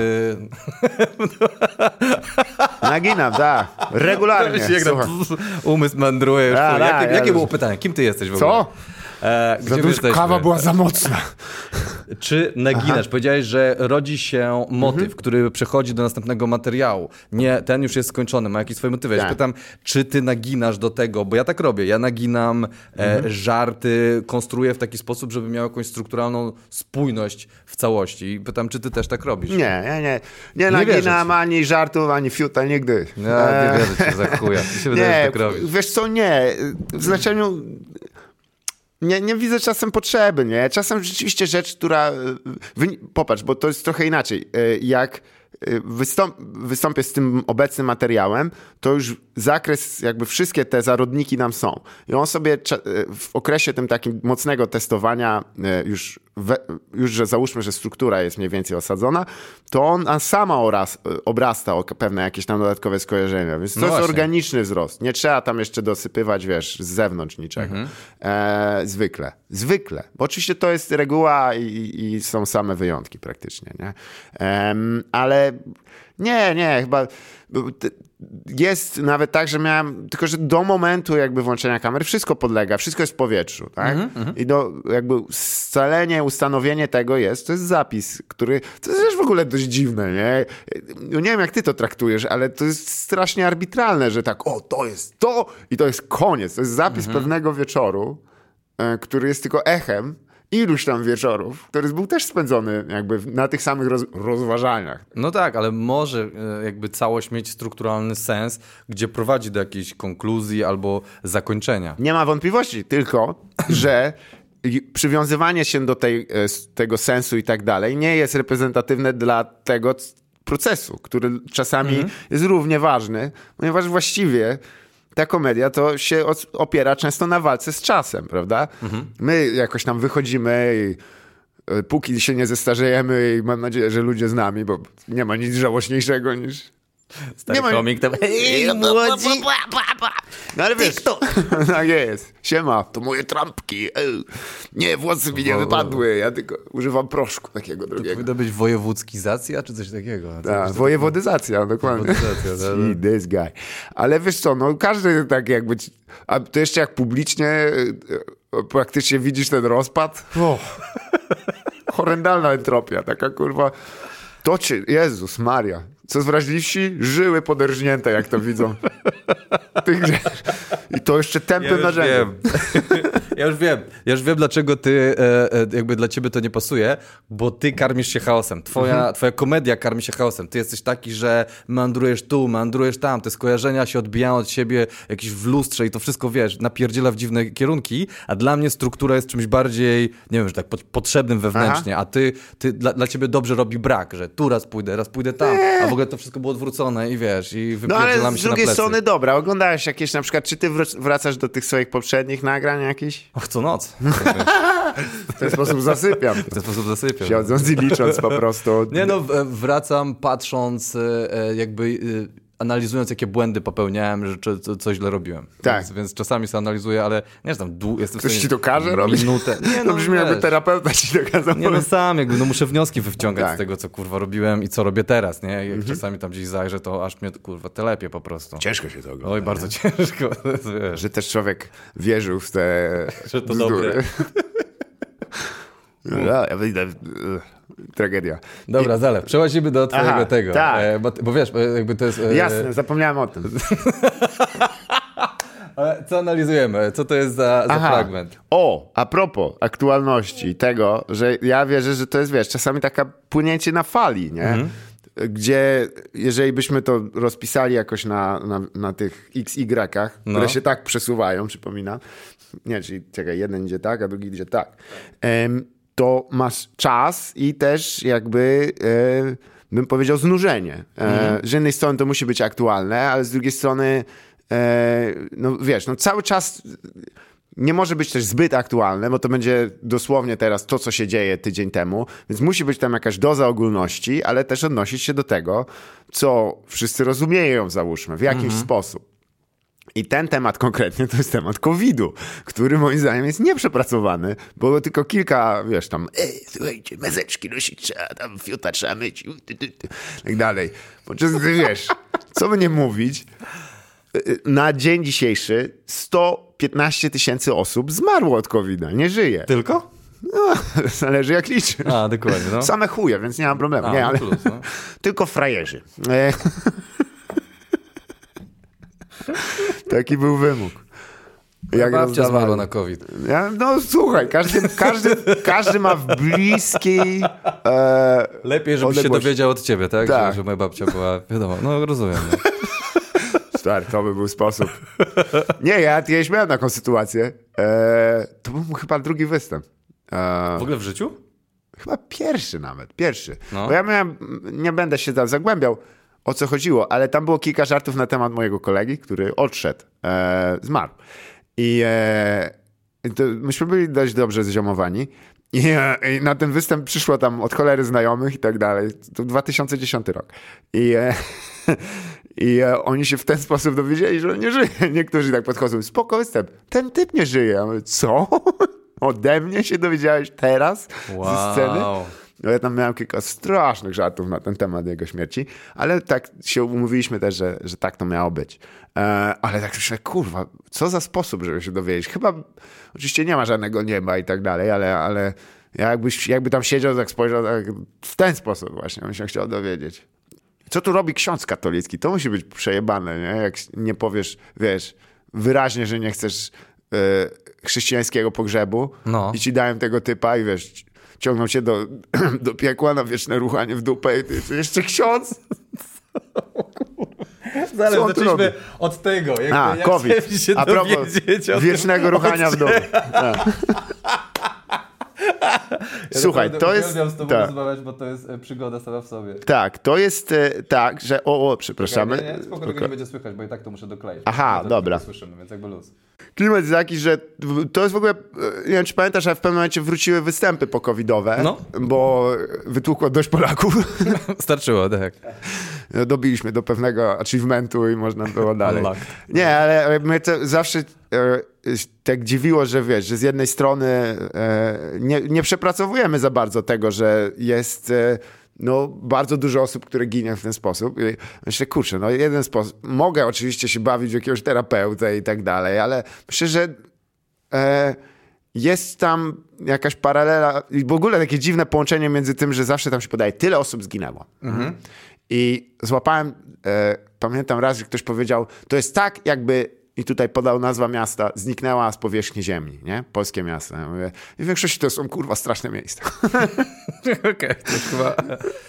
[LAUGHS] Naginam, tak. Regularnie. [LAUGHS] Umysł mandruje już. A, jakie, ja jakie było pytanie? Kim ty jesteś w ogóle? Co? E, Za dużo, kawa była za mocna. Czy naginasz? Powiedziałeś, że rodzi się motyw, Mhm. który przechodzi do następnego materiału. Nie, ten już jest skończony, ma jakieś swoje motywy. Ja się Tak. pytam, czy ty naginasz do tego, bo ja tak robię. Ja naginam Mhm. e, żarty, konstruuję w taki sposób, żeby miał jakąś strukturalną spójność w całości. I pytam, czy ty też tak robisz? Nie, nie, nie. Nie wierzę naginam ani żartów, ani fiuta, nigdy. Ja E, nie wierzę ci za chuja. Mi się wydaje, że [LAUGHS] Nie, tak robisz. wiesz co, nie. W znaczeniu... Nie, nie widzę czasem potrzeby, nie? Czasem rzeczywiście rzecz, która... wyni- Popatrz, bo to jest trochę inaczej. E, Jak e, wystąp, wystąpię z tym obecnym materiałem, to już zakres, jakby wszystkie te zarodniki nam są. I on sobie e, w okresie tym takim mocnego testowania, e, już, we, już że załóżmy, że struktura jest mniej więcej osadzona, to on a sama oraz, obrasta o pewne jakieś tam dodatkowe skojarzenia. Więc to No jest właśnie. organiczny wzrost. Nie trzeba tam jeszcze dosypywać, wiesz, z zewnątrz niczego. E, zwykle. Zwykle. Bo oczywiście to jest reguła i, i są same wyjątki praktycznie, nie? Em, ale nie, nie, chyba jest nawet tak, że miałem, tylko że do momentu jakby włączenia kamery wszystko podlega, wszystko jest w powietrzu, tak? I do jakby scalenie, ustanowienie tego jest, to jest zapis, który, to jest też w ogóle dość dziwne, nie? No nie wiem jak ty to traktujesz, ale to jest strasznie arbitralne, że tak, o to jest to i to jest koniec, to jest zapis pewnego wieczoru, e, który jest tylko echem iluś tam wieczorów, który był też spędzony jakby na tych samych roz, rozważaniach. No tak, ale może e, jakby całość mieć strukturalny sens, gdzie prowadzi do jakiejś konkluzji albo zakończenia. Nie ma wątpliwości, tylko [CLEARS THROAT] że przywiązywanie się do tej, e, tego sensu i tak dalej nie jest reprezentatywne dla tego procesu, który czasami jest równie ważny, ponieważ właściwie ta komedia to się opiera często na walce z czasem, prawda? My jakoś tam wychodzimy i e, póki się nie zestarzejemy i mam nadzieję, że ludzie z nami, bo nie ma nic żałośniejszego niż Stary Nie ma- komik tam... Ej, młodzi! No ale wiesz, [LAUGHS] tak jest. Siema, to moje trampki. Ej. Nie, włosy mi nie wypadły, ja tylko używam proszku takiego drugiego. Powinno być wojewódzkizacja, czy coś takiego? Tak, wojewodyzacja, dokładnie. Wojewodyzacja, [LAUGHS] tak, See this guy. Ale wiesz co, no każdy tak jakby... A to jeszcze jak publicznie e, e, praktycznie widzisz ten rozpad. O, horrendalna entropia, taka kurwa... To cię, Jezus Maria. Co wrażliwsi? Żyły poderżnięte, jak to widzą. I to jeszcze tępym Ja już narzędziem. wiem. [LAUGHS] Ja już wiem. Ja już wiem, dlaczego ty, e, e, jakby dla ciebie to nie pasuje, bo ty karmisz się chaosem. Twoja, Mhm. twoja komedia karmi się chaosem. Ty jesteś taki, że meandrujesz tu, meandrujesz tam, te skojarzenia się odbijają od siebie jakieś w lustrze i to wszystko, wiesz, napierdziela w dziwne kierunki, a dla mnie struktura jest czymś bardziej, nie wiem, że tak potrzebnym wewnętrznie, a ty, ty dla, dla ciebie dobrze robi brak, że tu raz pójdę, raz pójdę tam, a w ogóle to wszystko było odwrócone i wiesz, i No ale z drugiej strony dobra, oglądałeś jakieś na przykład, czy ty wr- wracasz do tych swoich poprzednich nagrań jakichś? Och, co noc. [LAUGHS] W ten sposób zasypiam. W ten sposób zasypiam. Siedząc i licząc po prostu. Nie no, wracam patrząc, e, e, jakby e, analizując, jakie błędy popełniałem, że czy, co, co źle robiłem. Tak. Więc, więc czasami sobie analizuję, ale nie że tam dłu- jestem w Ktoś stanie ci [LAUGHS] to każe robić? Minutę. Nie, To no, brzmi jakby terapeuta ci to kazał Nie no sam, jakby no muszę wnioski wyciągać Tak. z tego, co kurwa robiłem i co robię teraz, nie? Jak Mhm. czasami tam gdzieś zajrzę, to aż mnie kurwa telepie po prostu. Ciężko się to ogląda. Oj, bardzo ciężko, [LAUGHS] to jest, wiesz. Że też człowiek wierzył w te [LAUGHS] Że to bzdury. dobre. No, ja Tragedia. Dobra, Zale, przechodzimy do twojego Aha, tego. tak. E, bo, bo wiesz, e, jakby to jest... e, Jasne, zapomniałem o tym. ale [LAUGHS] Co analizujemy? Co to jest za, za Aha. fragment? O, a propos aktualności tego, że ja wierzę, że to jest, wiesz, czasami taka płynięcie na fali, nie? Mhm. Gdzie, jeżeli byśmy to rozpisali jakoś na, na, na tych XY-kach, No. które się tak przesuwają, przypominam. Nie, czyli czekaj, jeden idzie tak, a drugi idzie tak. Em, to masz czas i też jakby, e, bym powiedział, znużenie. E, Z jednej strony to musi być aktualne, ale z drugiej strony, e, no wiesz, no cały czas nie może być też zbyt aktualne, bo to będzie dosłownie teraz to, co się dzieje tydzień temu, więc musi być tam jakaś doza ogólności, ale też odnosić się do tego, co wszyscy rozumieją, załóżmy, w jakiś sposób. I ten temat konkretnie to jest temat COVID-u, który moim zdaniem jest nieprzepracowany. Było tylko kilka, wiesz, tam, ej, słuchajcie, meseczki nosić trzeba, tam fiuta trzeba myć, tak dalej. Podczas gdy, wiesz, co by nie mówić, na dzień dzisiejszy 115 tysięcy osób zmarło od COVID-a, nie żyje. Tylko? No, [LAUGHS] zależy jak liczysz. A, dokładnie, no. Same chuje, więc nie mam problemu. A, nie, no ale... plus, no. [LAUGHS] Tylko frajerzy. E... [LAUGHS] [LAUGHS] Taki był wymóg. Jak babcia zmarła na COVID. Ja, no słuchaj, każdy, każdy, każdy ma w bliskiej e, Lepiej, żebyś się odległości. dowiedział od ciebie, tak? Tak. Że, że moja babcia była, wiadomo, no rozumiem. No. [LAUGHS] Stary, to by był sposób. Nie, ja kiedyś miałem taką sytuację. E, to był chyba drugi występ. E, W ogóle w życiu? Chyba pierwszy nawet, pierwszy. No. Bo ja miałem, nie będę się tam zagłębiał, o co chodziło, ale tam było kilka żartów na temat mojego kolegi, który odszedł, e, zmarł. I e, to myśmy byli dość dobrze zziomowani. I, e, I na ten występ przyszło tam od cholery znajomych i tak dalej. To 2010 rok. I, e, [LAUGHS] i e, oni się w ten sposób dowiedzieli, że on nie żyje. [LAUGHS] Niektórzy tak podchodzą, spoko występ, ten typ nie żyje. Ja mówię, co? [LAUGHS] Ode mnie się dowiedziałeś teraz ze sceny? No ja tam miałem kilka strasznych żartów na ten temat jego śmierci, ale tak się umówiliśmy też, że, że tak to miało być. E, ale tak myślę, kurwa, co za sposób, żeby się dowiedzieć. Chyba, oczywiście nie ma żadnego nieba i tak dalej, ale, ale jakbyś, jakby tam siedział, tak spojrzał tak, w ten sposób właśnie, on się chciał dowiedzieć. Co tu robi ksiądz katolicki? To musi być przejebane, nie? Jak nie powiesz, wiesz, wyraźnie, że nie chcesz e, chrześcijańskiego pogrzebu No. i ci dałem tego typa i wiesz, ciągną cię do, [CLEARS THROAT] do piekła na wieczne ruchanie w dupę i ty, jeszcze ksiądz? [LAUGHS] Tu zaczęliśmy od tego, jak, A, jak COVID. się A propos wiecznego ruchania w dół. [LAUGHS] Ja [LAUGHS] Słuchaj, to jest... uwielbiam z tobą Tak, rozmawiać, bo to jest e, przygoda sama w sobie. tak, to jest e, tak, że... O, o przepraszamy. Nie, nie, spoko, tego nie będzie słychać, bo i tak to muszę dokleić. Aha, Bo dobra. Nie słyszymy, więc jakby luz. Klimat jest taki, że to jest w ogóle, e, nie wiem czy pamiętasz, ale w pewnym momencie wróciły występy pokowidowe, No. bo wytłukło dość Polaków. [LAUGHS] Starczyło, tak. [LAUGHS] Dobiliśmy do pewnego achievementu i można było [LAUGHS] dalej. Nie, ale mnie to zawsze e, tak dziwiło, że wiesz, że z jednej strony e, nie, nie przepracowujemy za bardzo tego, że jest e, no, bardzo dużo osób, które ginie w ten sposób. I myślę, kurczę, no jeden sposób. Mogę oczywiście się bawić w jakiegoś terapeutę i tak dalej, ale myślę, że e, jest tam jakaś paralela i w ogóle takie dziwne połączenie między tym, że zawsze tam się podaje, tyle osób zginęło. I złapałem, e, pamiętam raz, że ktoś powiedział, to jest tak jakby, i tutaj podał nazwa miasta, zniknęła z powierzchni ziemi, nie? Polskie miasto. Ja mówię, I w większości to są kurwa straszne miejsca. [LAUGHS] Okej, już chyba...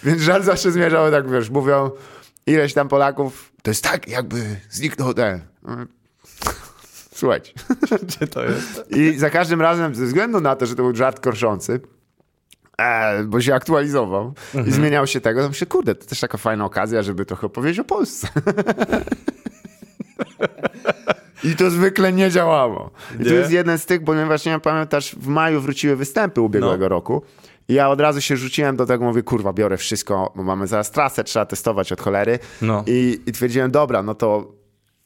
Więc żal zawsze zmierzał tak, wiesz, mówią ileś tam Polaków, to jest tak jakby zniknął ten. Słuchajcie. [LAUGHS] Gdzie to jest? I za każdym razem, ze względu na to, że to był żart korszący, e, bo się aktualizował i zmieniał się tego, to myślę, kurde, to też taka fajna okazja, żeby trochę opowiedzieć o Polsce. I to zwykle nie działało. I to jest jeden z tych, ponieważ nie pamiętasz, w maju wróciły występy ubiegłego No. roku. I ja od razu się rzuciłem do tego, mówię, kurwa, biorę wszystko, bo mamy zaraz trasę, trzeba testować od cholery. No. I, I twierdziłem, dobra, no to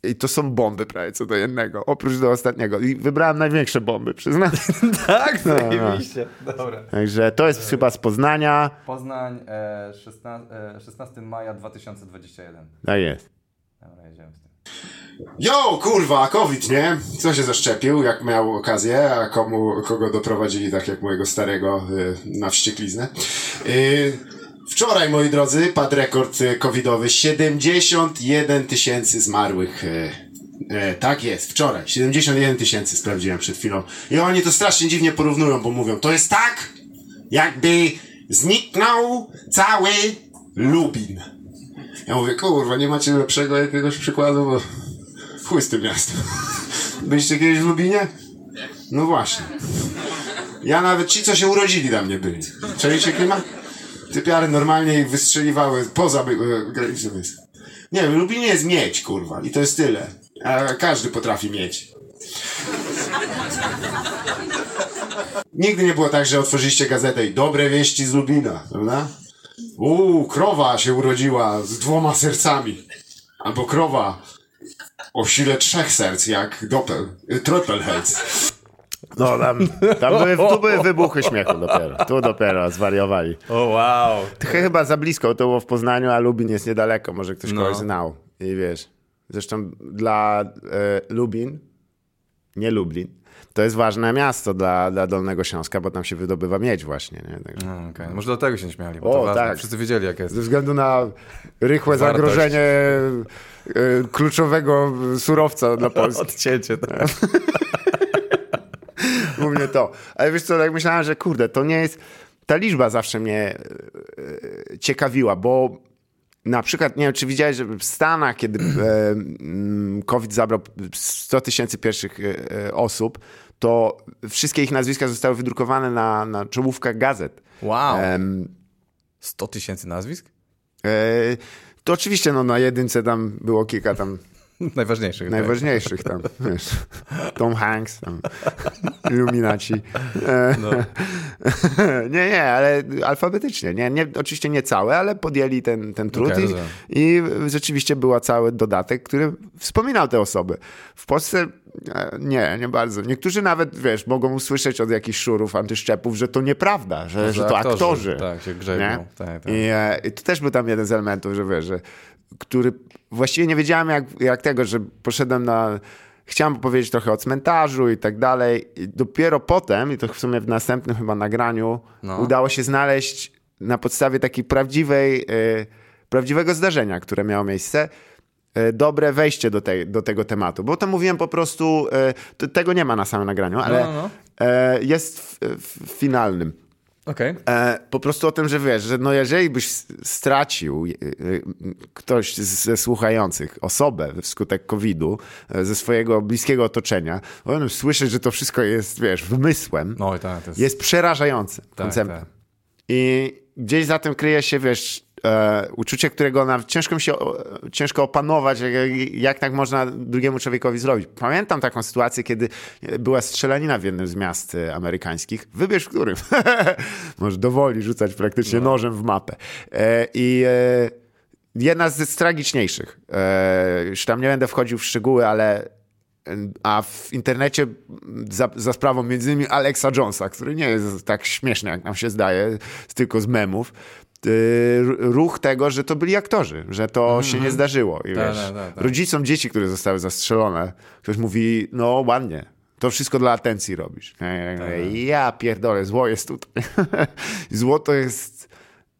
i to są bomby prawie co do jednego, oprócz do ostatniego. I wybrałem największe bomby, przyznam. [LAUGHS] Tak, zajebiście. Dobra. Także to jest chyba z Poznania. Poznań, e, 16, e, 16 maja 2021. Tak jest. Dobra, jedziemy z tym. Jo, kurwa, COVID, nie? Co się zaszczepił, jak miał okazję, a komu, kogo doprowadzili, tak jak mojego starego, y, na wściekliznę. Y, wczoraj, moi drodzy, padł rekord y, covidowy. 71 tysięcy zmarłych. Y, y, tak jest, wczoraj. 71 tysięcy sprawdziłem przed chwilą. I oni to strasznie dziwnie porównują, bo mówią, to jest tak, jakby zniknął cały Lubin. Ja mówię, kurwa, nie macie lepszego jakiegoś przykładu, bo chuj z tym miastem. [LAUGHS] Byliście kiedyś w Lubinie? No właśnie. Ja nawet ci, co się urodzili tam nie byli. Czajcie klimat? Typiary normalnie wystrzeliwały poza e, granicą. Nie wiem, Lubinie jest miedź, kurwa, i to jest tyle. A każdy potrafi mieć. Nigdy nie było tak, że otworzyliście gazetę i dobre wieści z Lubina, prawda? Uuu, krowa się urodziła z dwoma sercami. Albo krowa o sile trzech serc, jak Doppel, Troppelhelz. No, tam, tam były, tu były wybuchy śmiechu dopiero. Tu dopiero zwariowali. O, wow. Chyba za blisko, to było w Poznaniu, a Lubin jest niedaleko, może ktoś no. kogoś znał. I wiesz, zresztą dla e, Lubin, nie Lublin, to jest ważne miasto dla, dla Dolnego Śląska, bo tam się wydobywa miedź właśnie. Nie? Także... No, okay. Może dlatego się nie śmiali, bo o, tak. wszyscy wiedzieli jak jest. Ze względu na rychłe Wartość. zagrożenie y, kluczowego surowca dla [LAUGHS] Polski. Odcięcie, tak. [LAUGHS] Głównie to. Ale wiesz co, tak myślałem, że kurde, to nie jest... Ta liczba zawsze mnie y, ciekawiła, bo na przykład, nie wiem, czy widziałeś, że w Stanach, kiedy e, mm, COVID zabrał 100 tysięcy pierwszych e, osób, to wszystkie ich nazwiska zostały wydrukowane na, na czołówkach gazet. Wow. Um, 100 tysięcy nazwisk? E, to oczywiście no, na jedynce tam było kilka tam Najważniejszych. [LAUGHS] Najważniejszych tak. tam, wiesz, Tom Hanks, tam, Illuminaci. No. [LAUGHS] nie, nie, ale alfabetycznie. Nie, nie, oczywiście nie całe, ale podjęli ten, ten trud okay, i, i, rzeczywiście był cały dodatek, który wspominał te osoby. W Polsce e, nie, nie bardzo. Niektórzy nawet, wiesz, mogą usłyszeć od jakichś szurów, antyszczepów, że to nieprawda, że, że to aktorzy. aktorzy tak, się grzebią. Tak, tak. I, e, I to też był tam jeden z elementów, że wiesz, że który właściwie nie wiedziałem jak, jak tego, że poszedłem na chciałem powiedzieć trochę o cmentarzu i tak dalej. I dopiero potem, i to w sumie w następnym chyba nagraniu, no. udało się znaleźć na podstawie takiej prawdziwej, y, prawdziwego zdarzenia, które miało miejsce, y, dobre wejście do, tej, do tego tematu. Bo to mówiłem po prostu, y, tego nie ma na samym nagraniu, ale no, no. no. jest w, w finalnym. Okay. E, po prostu o tym, że wiesz, że no jeżeli byś stracił e, e, ktoś ze słuchających osobę wskutek COVID-u, ze swojego bliskiego otoczenia, on słyszeć, że to wszystko jest, wiesz, wymysłem, no, tak, jest... jest przerażający tak, konceptem. Tak. I gdzieś za tym kryje się, wiesz, e, uczucie, którego na, ciężko się ciężko opanować, jak, jak, tak można drugiemu człowiekowi zrobić. Pamiętam taką sytuację, kiedy była strzelanina w jednym z miast e, amerykańskich. Wybierz w którym. [LAUGHS] Może dowoli rzucać praktycznie no. nożem w mapę. E, I e, jedna z tragiczniejszych. E, już tam nie będę wchodził w szczegóły, ale a w internecie za, za, sprawą między innymi Alexa Jonesa, który nie jest tak śmieszny, jak nam się zdaje, tylko z memów, ruch tego, że to byli aktorzy, że to mm -hmm. się nie zdarzyło. I ta, wiesz, ta, ta, rodzicom dzieci, które zostały zastrzelone, ktoś mówi, no ładnie, to wszystko dla atencji robisz. Ja, tak. ja pierdolę, zło jest tutaj. [LAUGHS] zło to jest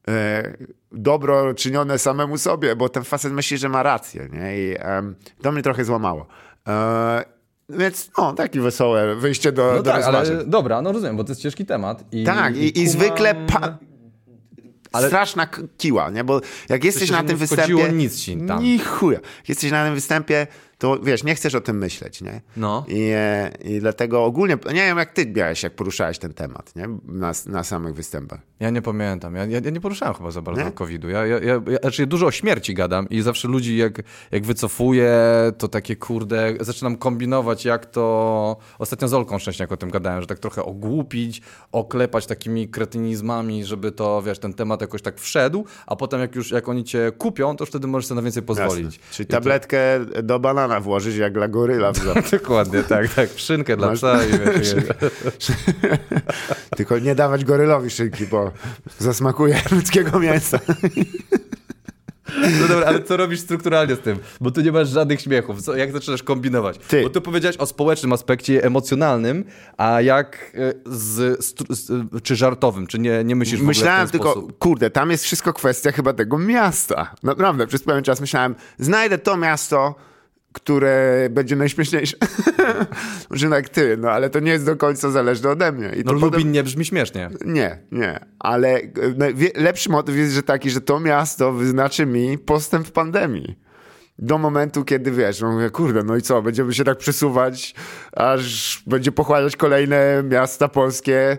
e, dobro czynione samemu sobie, bo ten facet myśli, że ma rację. Nie? I e, to mnie trochę złamało. E, więc no, taki wesołe wyjście do, no do tak, ale dobra, no rozumiem, bo to jest ciężki temat. I, tak, i, i, i zwykle... Pa ale... straszna kiła, nie? Bo jak jesteś na tym występie... nic ci tam. Ni chuja. Jesteś na tym występie, to wiesz, nie chcesz o tym myśleć, nie? No. I, e, i dlatego ogólnie, nie wiem jak ty miałeś, jak poruszałeś ten temat, nie? Na, na samych występach. Ja nie pamiętam, ja, ja, ja nie poruszałem chyba za bardzo COVID-u. Ja, ja, ja, ja, znaczy dużo o śmierci gadam i zawsze ludzi jak, jak wycofuję, to takie kurde, zaczynam kombinować jak to... Ostatnio z Olką Szczęśniak o tym gadałem, że tak trochę ogłupić, oklepać takimi kretynizmami, żeby to, wiesz, ten temat jakoś tak wszedł, a potem jak już, jak oni cię kupią, to wtedy możesz sobie na więcej pozwolić. Jasne. Czyli tabletkę to... do banana banana włożyć jak dla goryla. [LAUGHS] Dokładnie, tak, tak. Szynkę dla Masz... psa [LAUGHS] i wiesz, Tylko nie dawać gorylowi szynki, bo zasmakuje [LAUGHS] ludzkiego mięsa. No dobra, ale co robisz strukturalnie z tym? Bo tu nie masz żadnych śmiechów. Co, jak zaczynasz kombinować? Ty. Bo tu powiedziałeś o społecznym aspekcie emocjonalnym, a jak e, z, z, czy żartowym? Czy nie, nie myślisz w Myślałem w tylko, sposób? kurde, tam jest wszystko kwestia chyba tego miasta. Naprawdę, przez pewien czas myślałem, znajdę to miasto, które będzie najśmieszniejsze. [LAUGHS] Może jak ty, no ale to nie jest do końca zależne ode mnie. I no Lubin potem... nie brzmi śmiesznie. Nie, nie, ale no, lepszy motyw jest że taki, że to miasto wyznaczy mi postęp w pandemii. Do momentu, kiedy wiesz, no mówię, kurde, no i co, będziemy się tak przesuwać, aż będzie pochłaniać kolejne miasta polskie,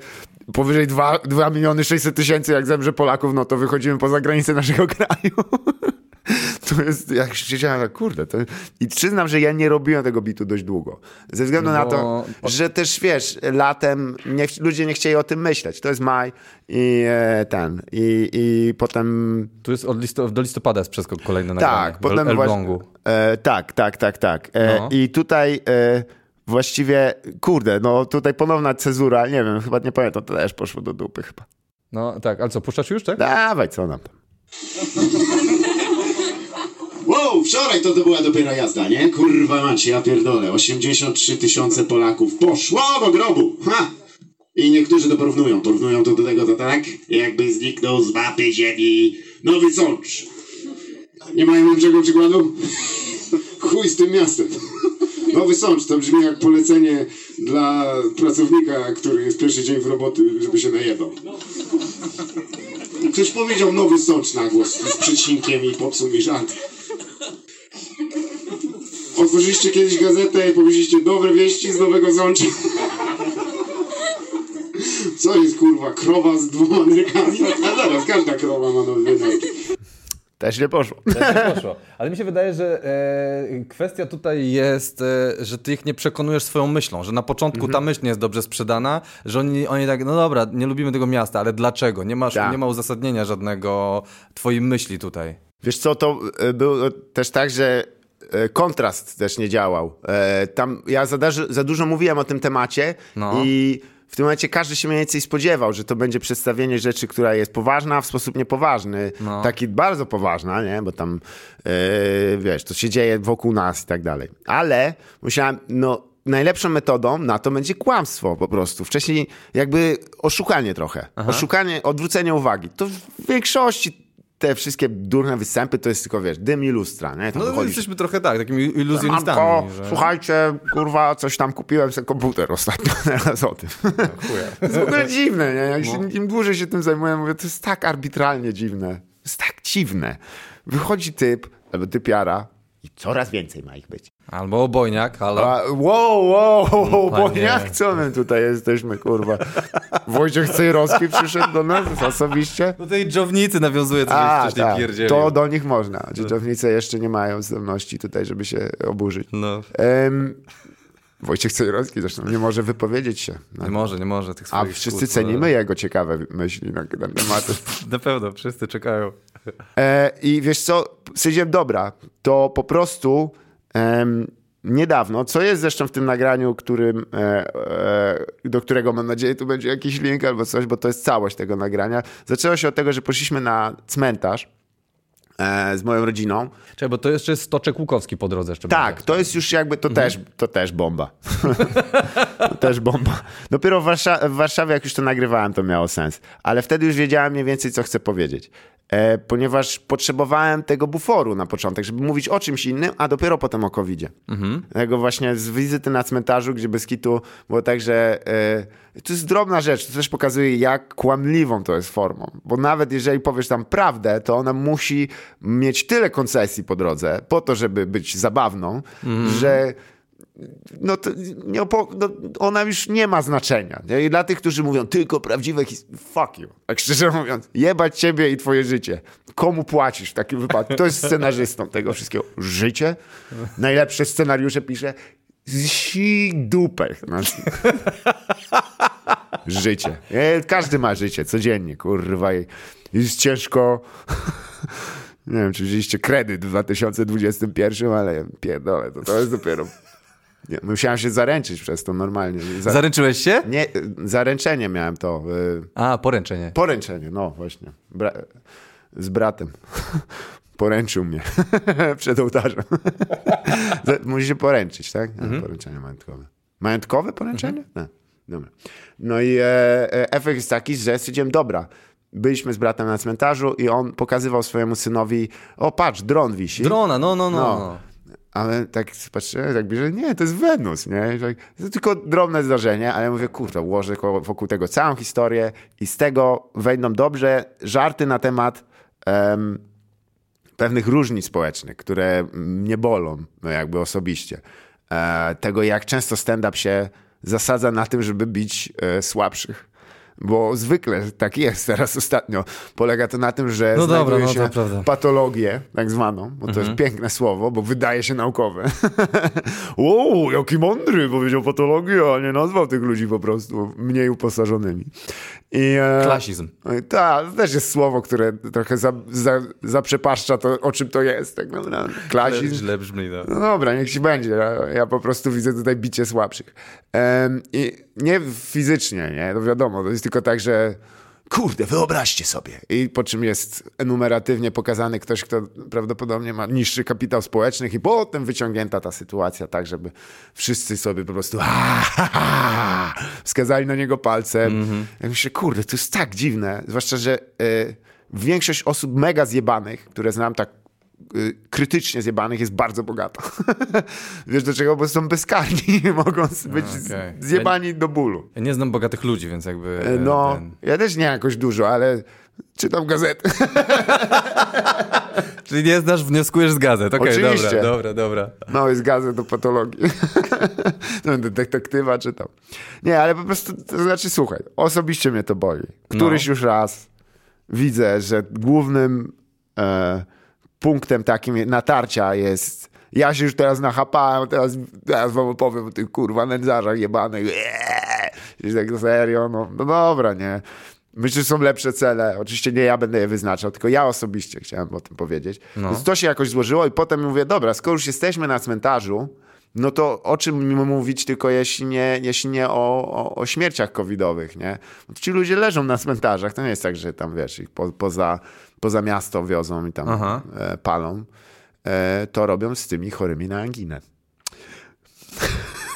powyżej 2, 2 miliony 600 tysięcy, jak zemrze Polaków, no to wychodzimy poza granicę naszego [LAUGHS] kraju. To jest, jak siedziałem, tak, kurde, to... i przyznam, że ja nie robiłem tego bitu dość długo. Ze względu No na to, że też, wiesz, latem nie, ludzie nie chcieli o tym myśleć. To jest maj i e, ten, i, i potem... Tu jest od listo, do listopada jest przeskok kolejny nagranie. Tak, potem El właśnie-. E, tak, tak, tak, tak. E, No. I tutaj e, właściwie, kurde, no tutaj ponowna cezura, nie wiem, chyba nie pamiętam, to też poszło do dupy chyba. No tak, ale co, puszczasz już, tak? Dawaj, co nam tam. Wczoraj to, to była dopiero jazda, nie? Kurwa macie, ja pierdolę. 83 tysiące Polaków poszło do grobu. Ha! I niektórzy to porównują. Porównują to do tego, to tak, jakby zniknął z mapy ziemi Nowy Sącz. Nie mają lepszego przykładu? Chuj z tym miastem. Nowy Sącz to brzmi jak polecenie dla pracownika, który jest pierwszy dzień w roboty, żeby się najebał. Ktoś powiedział Nowy Sącz na głos z przecinkiem i popsuł mi żart. Otworzyliście kiedyś gazetę i powiedzieliście dobre wieści z Nowego Sącza. Co jest kurwa, krowa z dwoma nerkami? A zaraz, każda krowa ma nowe nerki. Też nie poszło. Tak nie poszło. Ale mi się wydaje, że e, kwestia tutaj jest, e, że ty ich nie przekonujesz swoją myślą, że na początku ta myśl nie jest dobrze sprzedana, że oni, oni tak, no dobra, nie lubimy tego miasta, ale dlaczego? Nie, masz, Tak. nie ma uzasadnienia żadnego twojej myśli tutaj. Wiesz co, to e, było też tak, że kontrast też nie działał. E, Tam ja za, za dużo mówiłem o tym temacie No. i w tym momencie każdy się mniej więcej spodziewał, że to będzie przedstawienie rzeczy, która jest poważna w sposób niepoważny. No. Taki bardzo poważna, nie? Bo tam, e, wiesz, to się dzieje wokół nas i tak dalej. Ale musiałem, no najlepszą metodą na to będzie kłamstwo po prostu. Wcześniej jakby oszukanie trochę. Oszukanie, odwrócenie uwagi. To w większości te wszystkie durne występy to jest tylko, wiesz, dym i lustra, nie? Tam No wychodzisz, jesteśmy trochę tak, takimi iluzjonistami. Że... słuchajcie, kurwa, coś tam kupiłem sobie komputer ostatnio, [LAUGHS] teraz o tym. To jest w ogóle dziwne, nie? Jak się, im dłużej się tym zajmuję, mówię, to jest tak arbitralnie dziwne. To jest tak dziwne. Wychodzi typ, albo typiara i coraz więcej ma ich być. Albo obojniak, ale... A, wow, wow, wow, jak co my tutaj jesteśmy, kurwa? Wojciech Cejrowski przyszedł do nas osobiście? Do tej dżownicy nawiązuje, co A, wcześniej tak, pierdzielił. to do nich można. Dżdżownice jeszcze nie mają zdolności tutaj, żeby się oburzyć. No, Em, Wojciech Cejrowski zresztą nie może wypowiedzieć się. nie może, nie może tych A swoich wszyscy kurwa. cenimy jego ciekawe myśli na ten temat. [LAUGHS] Na pewno, wszyscy czekają. E, I wiesz co, stwierdziłem, dobra, to po prostu em, niedawno, co jest zresztą w tym nagraniu, którym, e, e, do którego mam nadzieję tu będzie jakiś link albo coś, bo to jest całość tego nagrania. Zaczęło się od tego, że poszliśmy na cmentarz e, z moją rodziną. Czekaj, bo to jeszcze jest Stoczek Łukowski po drodze jeszcze. Tak, to jest już jakby, to, też, to też bomba. [LAUGHS] to też bomba. Dopiero w, Warsza- w Warszawie, jak już to nagrywałem, to miało sens. Ale wtedy już wiedziałem mniej więcej, co chcę powiedzieć. E, ponieważ potrzebowałem tego buforu na początek, żeby mówić o czymś innym, a dopiero potem o covid Tego właśnie z wizyty na cmentarzu, gdzie bez kitu było tak, że e, to jest drobna rzecz, to też pokazuje, jak kłamliwą to jest formą. Bo nawet jeżeli powiesz tam prawdę, to ona musi mieć tyle koncesji po drodze, po to, żeby być zabawną, że no to no, ona już nie ma znaczenia. I dla tych, którzy mówią tylko prawdziwe his- fuck you. Tak szczerze mówiąc, jebać ciebie i twoje życie. Komu płacisz w takim wypadku? To jest scenarzystą tego wszystkiego. Życie? Najlepsze scenariusze pisze si dupę. Życie. Każdy ma życie, codziennie, kurwa. i Jest ciężko. Nie wiem, czy wzięliście kredyt w 2021, ale pierdolę, to, to jest dopiero... Nie, musiałem się zaręczyć przez to normalnie. Za... Zaręczyłeś się? Nie, zaręczenie miałem to. y, A, poręczenie. Poręczenie, no właśnie. Bra... Z bratem. [LAUGHS] Poręczył mnie [LAUGHS] przed ołtarzem. [LAUGHS] Musi się poręczyć, tak? Mhm. Poręczenie majątkowe. Majątkowe poręczenie? Nie. Dobra. No i e, e, efekt jest taki, że stwierdziłem, dobra, byliśmy z bratem na cmentarzu i on pokazywał swojemu synowi, o patrz, dron wisi. Drona, no, no, no. No. Ale tak patrzyłem, tak bliżej, nie, to jest Wenus, nie? To tylko drobne zdarzenie, ale ja mówię, kurczę, ułożę wokół tego całą historię i z tego wejdą dobrze żarty na temat em, pewnych różnic społecznych, które mnie bolą, no jakby osobiście. E, tego, jak często stand-up się zasadza na tym, żeby bić e, słabszych. Bo zwykle tak jest teraz ostatnio. Polega to na tym, że No dobra, znajduje no to się prawda. patologię, tak zwaną, bo to Mhm. jest piękne słowo, bo wydaje się naukowe. [LAUGHS] o, jaki mądry, powiedział patologię, a nie nazwał tych ludzi po prostu mniej uposażonymi. I, e, Klasizm. tak, to też jest słowo, które trochę za, za, zaprzepaszcza to, o czym to jest, tak naprawdę. Klasizm. Źle brzmi, no. No dobra, niech ci będzie. Ja, ja po prostu widzę tutaj bicie słabszych. I nie fizycznie, nie? To wiadomo, to jest tylko tak, że kurde, wyobraźcie sobie. I po czym jest enumeratywnie pokazany ktoś, kto prawdopodobnie ma niższy kapitał społeczny i potem wyciągnięta ta sytuacja tak, żeby wszyscy sobie po prostu ha, wskazali na niego palcem. Ja myślę, kurde, to jest tak dziwne. Zwłaszcza, że e, większość osób mega zjebanych, które znam tak y, krytycznie zjebanych jest bardzo bogata. [LAUGHS] Wiesz do czego? Bo są bezkarni, [LAUGHS] mogą być z- okej. zjebani do bólu. Ja nie znam bogatych ludzi, więc jakby... E, No, ten- ja też nie jakoś dużo, ale czytam gazety. [LAUGHS] Czyli nie znasz, wnioskujesz z gazet. Okej, Oczywiście. dobra, dobra, dobra. Mały z gazet do patologii. To Będę detektywa czytał. Nie, ale po prostu, to znaczy słuchaj, osobiście mnie to boi. Któryś No. już raz widzę, że głównym e, punktem takim natarcia jest ja się już teraz nachapałem, teraz, teraz wam opowiem o tych kurwa nędzarzach jebanych. Eee! Tak serio, no, no dobra, nie. Myślę, że są lepsze cele. Oczywiście nie ja będę je wyznaczał, tylko ja osobiście chciałem o tym powiedzieć. No. Więc to się jakoś złożyło i potem mówię, dobra, skoro już jesteśmy na cmentarzu, no to o czym mówić tylko jeśli nie, jeśli nie o, o, o śmierciach covidowych, nie? Ci ludzie leżą na cmentarzach, to nie jest tak, że tam, wiesz, ich po, poza, poza miasto wiozą i tam Aha. e, palą. E, to robią z tymi chorymi na anginę.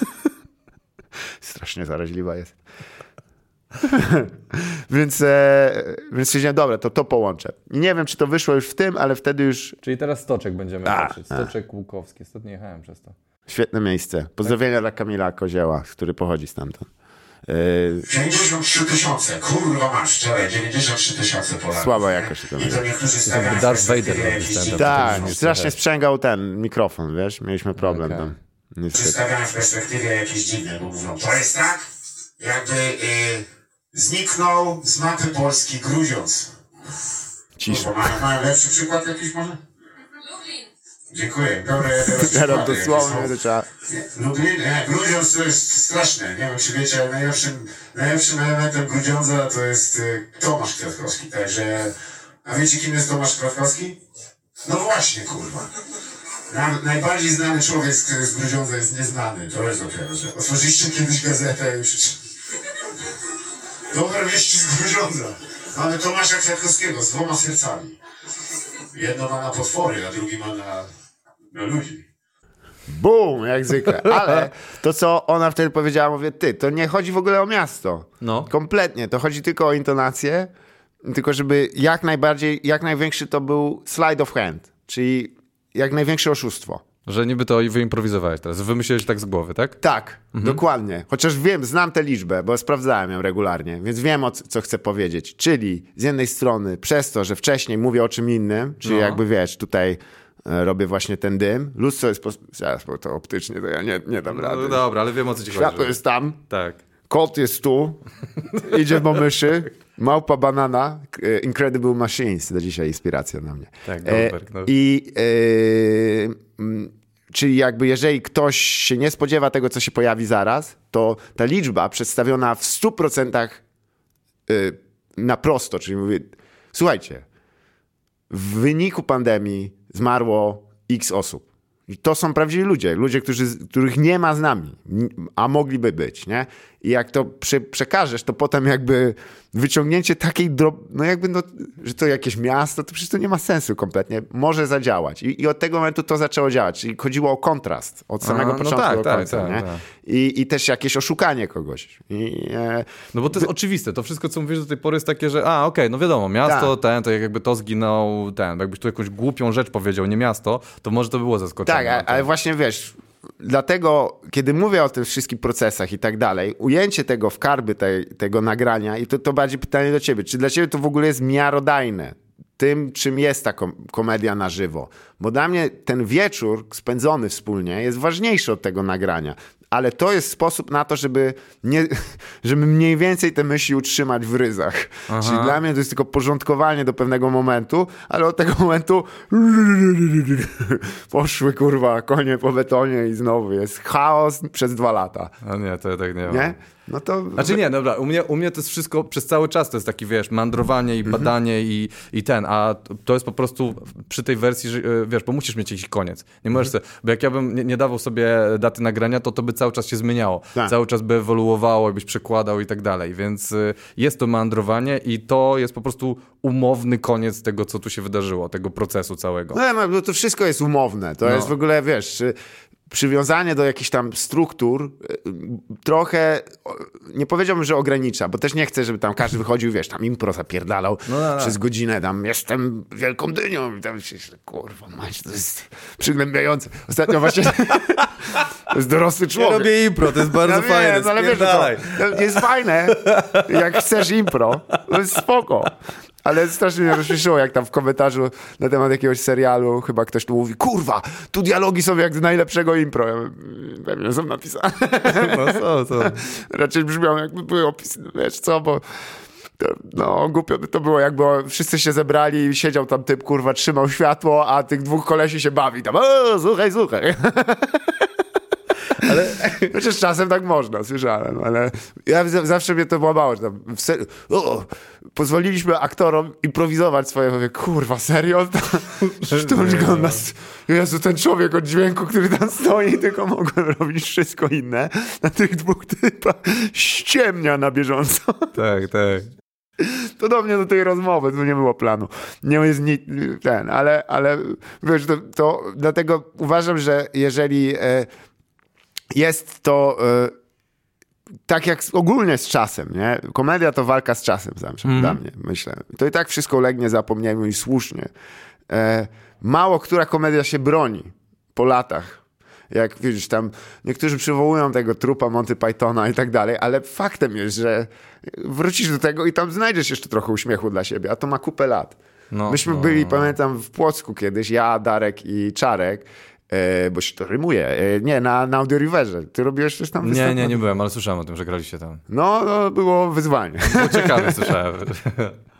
[LAUGHS] Strasznie zaraźliwa jest. [LAUGHS] więc, e, więc stwierdziłem, dobra, to to połączę. I nie wiem, czy to wyszło już w tym, ale wtedy już Czyli teraz Stoczek będziemy A, patrzeć. Stoczek Łukowski. Ostatnio jechałem przez to. świetne miejsce. Pozdrowienia dla Kamila Kozieła, który pochodzi stamtąd. E, 93 tysiące, kurwa masz, wczoraj 93 tysiące Polaków. Słaba nie? jakość to I to niektórzy stawiają Darth Vader tak, strasznie sprzęgał ten mikrofon, wiesz? Mieliśmy problem Okej. tam. Niestety. W perspektywie jakieś dziwne, bo mówią, to jest tak, jakby y, zniknął z mapy Polski Grudziądz. Cisza. Kurwa, Mają, mają lepszy przykład jakiś może? Dziękuję. Dobra, ja teraz dosłownie to trzeba... Lublin, nie, Grudziądz to jest straszne. Nie wiem, czy wiecie, ale najlepszym, najlepszym elementem Grudziądza to jest y, Tomasz Kwiatkowski. Także, a wiecie, kim jest Tomasz Kwiatkowski? No właśnie, kurwa. Na, najbardziej znany człowiek z, z Grudziądza jest nieznany. To jest dopiero, że otworzyliście kiedyś gazetę i już... Dobre wieści z Grudziądza. Mamy Tomasza Kwiatkowskiego z dwoma sercami. Jedno ma na potwory, a drugi ma na, na ludzi. Bum, jak zwykle. Ale [LAUGHS] to, co ona wtedy powiedziała, mówię, ty, to nie chodzi w ogóle o miasto. No. Kompletnie. To chodzi tylko o intonację, tylko żeby jak najbardziej, jak największy to był slide of hand, czyli jak największe oszustwo. Że niby to wyimprowizowałeś teraz. Wymyśliłeś tak z głowy, tak? Tak, Mhm. dokładnie. Chociaż wiem, znam tę liczbę, bo sprawdzałem ją regularnie, więc wiem, o co chcę powiedzieć. Czyli z jednej strony przez to, że wcześniej mówię o czym innym, czyli No. jakby wiesz, tutaj e, robię właśnie ten dym. Lustro jest... Pos- Zaraz, bo to optycznie to ja nie, nie dam rady. No dobra, ale wiem o co ci Światło chodzi. jest tam, Tak. kot jest tu, [LAUGHS] idzie po myszy, małpa banana, e, Incredible Machines, do dzisiaj inspiracja na mnie. Tak, E, Goldberg, no. I e, czyli jakby jeżeli ktoś się nie spodziewa tego, co się pojawi zaraz, to ta liczba przedstawiona w 100% y, na prosto, czyli mówię, słuchajcie, w wyniku pandemii zmarło x osób. I to są prawdziwi ludzie, ludzie, którzy, których nie ma z nami, a mogliby być, nie? I jak to prze, przekażesz, to potem jakby wyciągnięcie takiej drob... no jakby, no, że to jakieś miasto, to przecież to nie ma sensu kompletnie. Może zadziałać. I, i od tego momentu to zaczęło działać. Czyli chodziło o kontrast od samego no początku tak, do tak, końca, tak, nie? tak. I, I też jakieś oszukanie kogoś. I, e, No bo to jest oczywiste, to wszystko, co mówisz do tej pory jest takie, że a, okej, no wiadomo, miasto, Tak. ten, to jakby to zginął, ten, jakbyś tu jakąś głupią rzecz powiedział, nie miasto, to może to było zaskoczenie. Tak, ale właśnie wiesz, dlatego, kiedy mówię o tych wszystkich procesach i tak dalej, ujęcie tego w karby tego nagrania, i to, to bardziej pytanie do ciebie, czy dla ciebie to w ogóle jest miarodajne? Tym, czym jest ta kom- komedia na żywo. Bo dla mnie ten wieczór spędzony wspólnie jest ważniejszy od tego nagrania. Ale to jest sposób na to, żeby, nie, [LAUGHS] żeby mniej więcej te myśli utrzymać w ryzach. Aha. Czyli dla mnie to jest tylko porządkowanie do pewnego momentu, ale od tego momentu [LAUGHS] poszły kurwa konie po betonie i znowu jest chaos przez dwa lata. A nie, to ja tak nie, nie? No to... Znaczy nie, dobra, u mnie, u mnie to jest wszystko przez cały czas, to jest taki, wiesz, mandrowanie i mhm. badanie i, i ten, a to jest po prostu przy tej wersji, że, e, wiesz, bo musisz mieć jakiś koniec. Nie możesz mhm. sobie, bo jak ja bym nie, nie, dawał sobie daty nagrania, to to by cały czas się zmieniało. Tak. Cały czas by ewoluowało, byś przekładał i tak dalej, więc e, jest to mandrowanie i to jest po prostu umowny koniec tego, co tu się wydarzyło, tego procesu całego. No, no to wszystko jest umowne. To no. jest w ogóle, wiesz, przywiązanie do jakichś tam struktur e, trochę, nie powiedziałbym, że ogranicza, bo też nie chcę, żeby tam każdy wychodził, wiesz, tam impro zapierdalał no, no, no. przez godzinę, tam jestem wielką dynią i tam się, kurwa mać, to jest przygnębiające. Ostatnio właśnie [LAUGHS] to jest dorosły człowiek. Ja robię impro, to jest bardzo ja fajne. Wiem, ale wiesz, to jest fajne, jak chcesz impro, to jest spoko. Ale strasznie mnie rozśmieszyło, jak tam w komentarzu na temat jakiegoś serialu chyba ktoś tu mówi, kurwa, tu dialogi są jak z najlepszego impro. Pewnie są napisane. No co, co? [LAUGHS] Raczej brzmią jakby były opisy, wiesz co, bo no, głupio to było, jakby wszyscy się zebrali i siedział tam typ, kurwa, trzymał światło, a tych dwóch kolesi się bawi tam, o, słuchaj, słuchaj. [LAUGHS] Ale [LAUGHS] chociaż czasem tak można, słyszałem, ale ja zawsze mnie to łamało, że tam o, pozwoliliśmy aktorom improwizować swoje, mówię, kurwa, serio? Sztuczka [LAUGHS] nas... Jezu, ten człowiek od dźwięku, który tam stoi, tylko mogłem [LAUGHS] robić wszystko inne. Na tych dwóch typach ściemnia na bieżąco. Tak, tak. Podobnie do tej rozmowy, tu nie było planu. Nie jest ni- ten, ale, ale wiesz, to, to dlatego uważam, że jeżeli e, jest to e, tak jak ogólnie z czasem, nie? Komedia to walka z czasem zawsze, mm. dla mnie, myślę. To i tak wszystko legnie, zapomniajmy i słusznie. E, mało która komedia się broni po latach. Jak widzisz, tam niektórzy przywołują tego trupa Monty Pythona i tak dalej, ale faktem jest, że wrócisz do tego i tam znajdziesz jeszcze trochę uśmiechu dla siebie, a to ma kupę lat. No, Myśmy no, byli, no. pamiętam, w Płocku kiedyś, ja, Darek i Czarek E, bo się to rymuje. E, nie, na, na Audioriverze. Ty robiłeś coś tam? Nie, nie, nie byłem, ale słyszałem o tym, że graliście tam. No, no było wyzwanie. Było ciekawe, słyszałem. [LAUGHS]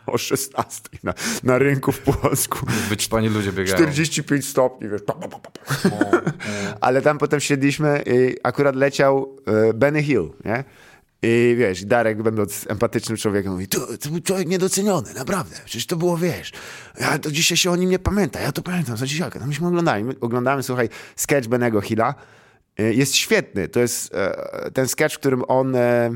o 16 na, na rynku w Płocku. Wyćpani ludzie biegają. 45 stopni, wiesz. Ale tam potem siedliśmy i akurat leciał e, Benny Hill, nie? I wiesz, Darek, będąc empatycznym człowiekiem, mówi, to, to był człowiek niedoceniony, naprawdę. Przecież to było, wiesz, ja to dzisiaj się o nim nie pamięta, ja to pamiętam, co dzisiejka. No myśmy oglądali, my oglądamy, słuchaj, sketch Benego Hilla. Y, jest świetny. To jest e, ten sketch, w którym on e,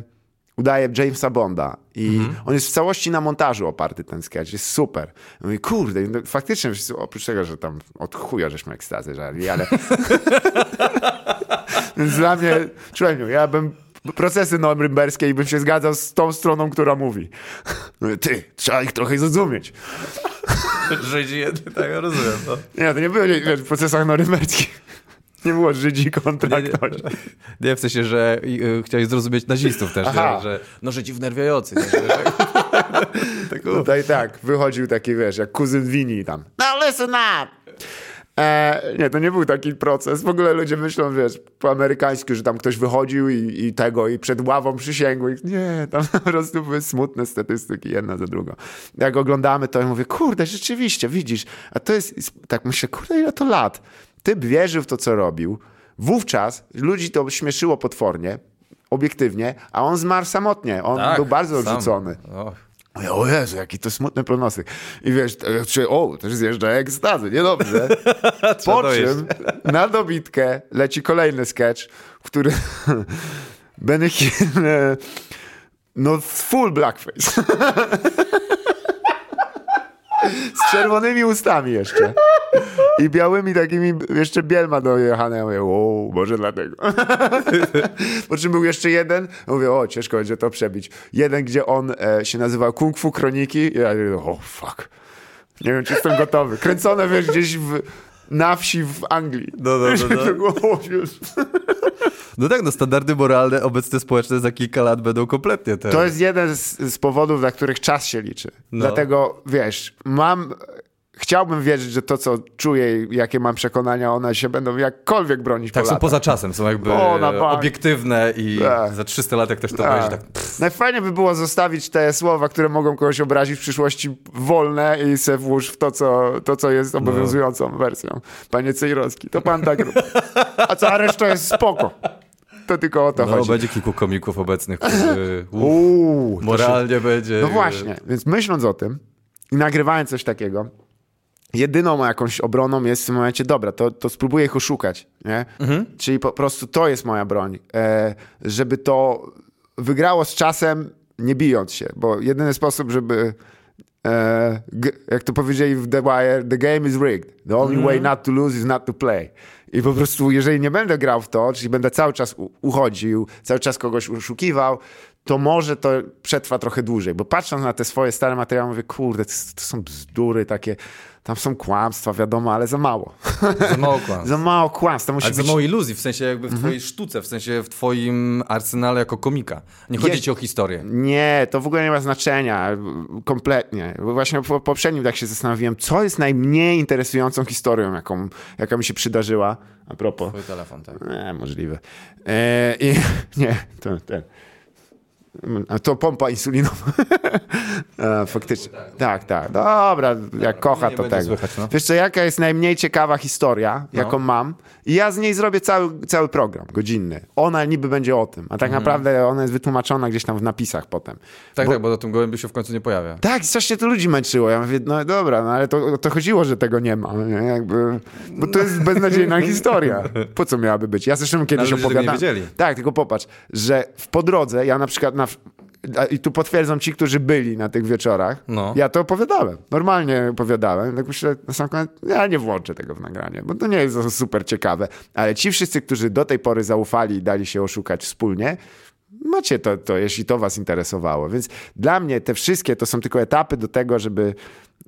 udaje Jamesa Bonda i mhm. on jest w całości na montażu oparty, ten sketch. Jest super. Mówi, kurde, no, faktycznie, oprócz tego, że tam od chuja żeśmy ekstazy żarli, ale... [LAUGHS] [LAUGHS] Więc dla mnie, człowieku, ja bym procesy norymberskie i bym się zgadzał z tą stroną, która mówi. Ty, trzeba ich trochę zrozumieć. Żydzi tak, rozumiem. No. Nie, to nie było wiesz, w procesach norymberskich. Nie było Żydzi kontra nie, ktoś. Nie, w sensie, że y, chciałeś zrozumieć nazistów też, że, że no Żydzi wnerwiający. Nie, że, tak, [LAUGHS] Tutaj tak, wychodził taki, wiesz, jak kuzyn Wini tam. Now listen up! E, nie, to nie był taki proces. W ogóle ludzie myślą, wiesz, po amerykańsku, że tam ktoś wychodził i, i tego, i przed ławą przysięgł. I nie, tam [LAUGHS] po prostu były smutne statystyki, jedna za drugą. Jak oglądamy to, ja mówię, kurde, rzeczywiście, widzisz, a to jest, tak myślę, kurde, ile to lat. Ty wierzył w to, co robił. Wówczas ludzi to śmieszyło potwornie, obiektywnie, a on zmarł samotnie. On tak, był bardzo odrzucony. Ja, o Jezu, jaki to smutny pronostyk. I wiesz, czy, o, też zjeżdża ekstazy, niedobrze. [LAUGHS] po czym na dobitkę leci kolejny sketch, w którym [LAUGHS] Benny Hill, no full blackface. [LAUGHS] [LAUGHS] Z czerwonymi ustami jeszcze. I białymi takimi, jeszcze biel ma dojechane. Ja mówię, o, może dlatego. [LAUGHS] po czym był jeszcze jeden. Mówię, o, ciężko będzie to przebić. Jeden, gdzie on e, się nazywa Kung Fu Kroniki. I ja mówię, o, fuck. Nie wiem, czy jestem gotowy. Kręcone, wiesz, gdzieś w, na wsi w Anglii. No, no, no. no. No tak, no standardy moralne obecne społeczne za kilka lat będą kompletnie To jest jeden z, z powodów, dla których czas się liczy. No. Dlatego, wiesz, mam chciałbym wierzyć, że to, co czuję i jakie mam przekonania, one się będą jakkolwiek bronić Tak, po są latach. poza czasem, są jakby O, obiektywne i Tak. za 300 lat jak ktoś to Tak. obejrzy, tak Najfajniej by było zostawić te słowa, które mogą kogoś obrazić w przyszłości wolne i se włóż w to, co, to, co jest obowiązującą wersją. Panie Cejrowski, to pan tak robi. A cała reszta jest spoko. To tylko o to no, chodzi. będzie kilku komików obecnych, którzy [LAUGHS] uff, Uuu, to się- moralnie będzie... No właśnie, więc myśląc o tym i nagrywając coś takiego, jedyną jakąś obroną jest w tym momencie, dobra, to, to spróbuję ich oszukać, nie? Czyli po prostu to jest moja broń. E, żeby to wygrało z czasem, nie bijąc się, bo jedyny sposób, żeby e, jak to powiedzieli w The Wire, the game is rigged. The only way not to lose is not to play. I po prostu, jeżeli nie będę grał w to, czyli będę cały czas uchodził, cały czas kogoś oszukiwał, to może to przetrwa trochę dłużej. Bo patrząc na te swoje stare materiały, mówię, kurde, to, to są bzdury takie, tam są kłamstwa, wiadomo, ale za mało. Za mało [LAUGHS] kłamstw. za mało kłamstw. To musi Ale za być... mało iluzji, w sensie jakby w twojej sztuce, w sensie w twoim arsenale jako komika. Nie chodzi Jest- ci o historię. Nie, to w ogóle nie ma znaczenia. Kompletnie. Bo właśnie po poprzednim tak się zastanowiłem, co jest najmniej interesującą historią, jaką, jaka mi się przydarzyła. A propos. Twój telefon, tak. Nie, możliwe. E, i, [LAUGHS] nie, to ten. To pompa insulinowa. [LAUGHS] faktycznie. Tak, tak. Dobra, jak kocha, nie to tego. słychać, no. Wiesz co, jaka jest najmniej ciekawa historia, jaką mam? I ja z niej zrobię cały, cały program godzinny. Ona niby będzie o tym, a tak naprawdę ona jest wytłumaczona gdzieś tam w napisach potem. Tak, Bo- tak, bo do tym gołębiu się w końcu nie pojawia. tak, strasznie to ludzi męczyło. Ja mówię, no dobra, no ale to, to chodziło, że tego nie ma. Nie? Jakby, bo to jest beznadziejna [LAUGHS] historia. Po co miałaby być? Ja zresztą kiedyś opowiadałem. Tak, tylko popatrz, że w po drodze, ja na przykład na, i tu potwierdzą ci, którzy byli na tych wieczorach, No. ja to opowiadałem. Normalnie opowiadałem. Tak myślę, na sam koniec, ja nie włączę tego w nagranie, bo to nie jest super ciekawe. Ale ci wszyscy, którzy do tej pory zaufali i dali się oszukać wspólnie, macie to, to, jeśli to was interesowało. Więc dla mnie te wszystkie to są tylko etapy do tego, żeby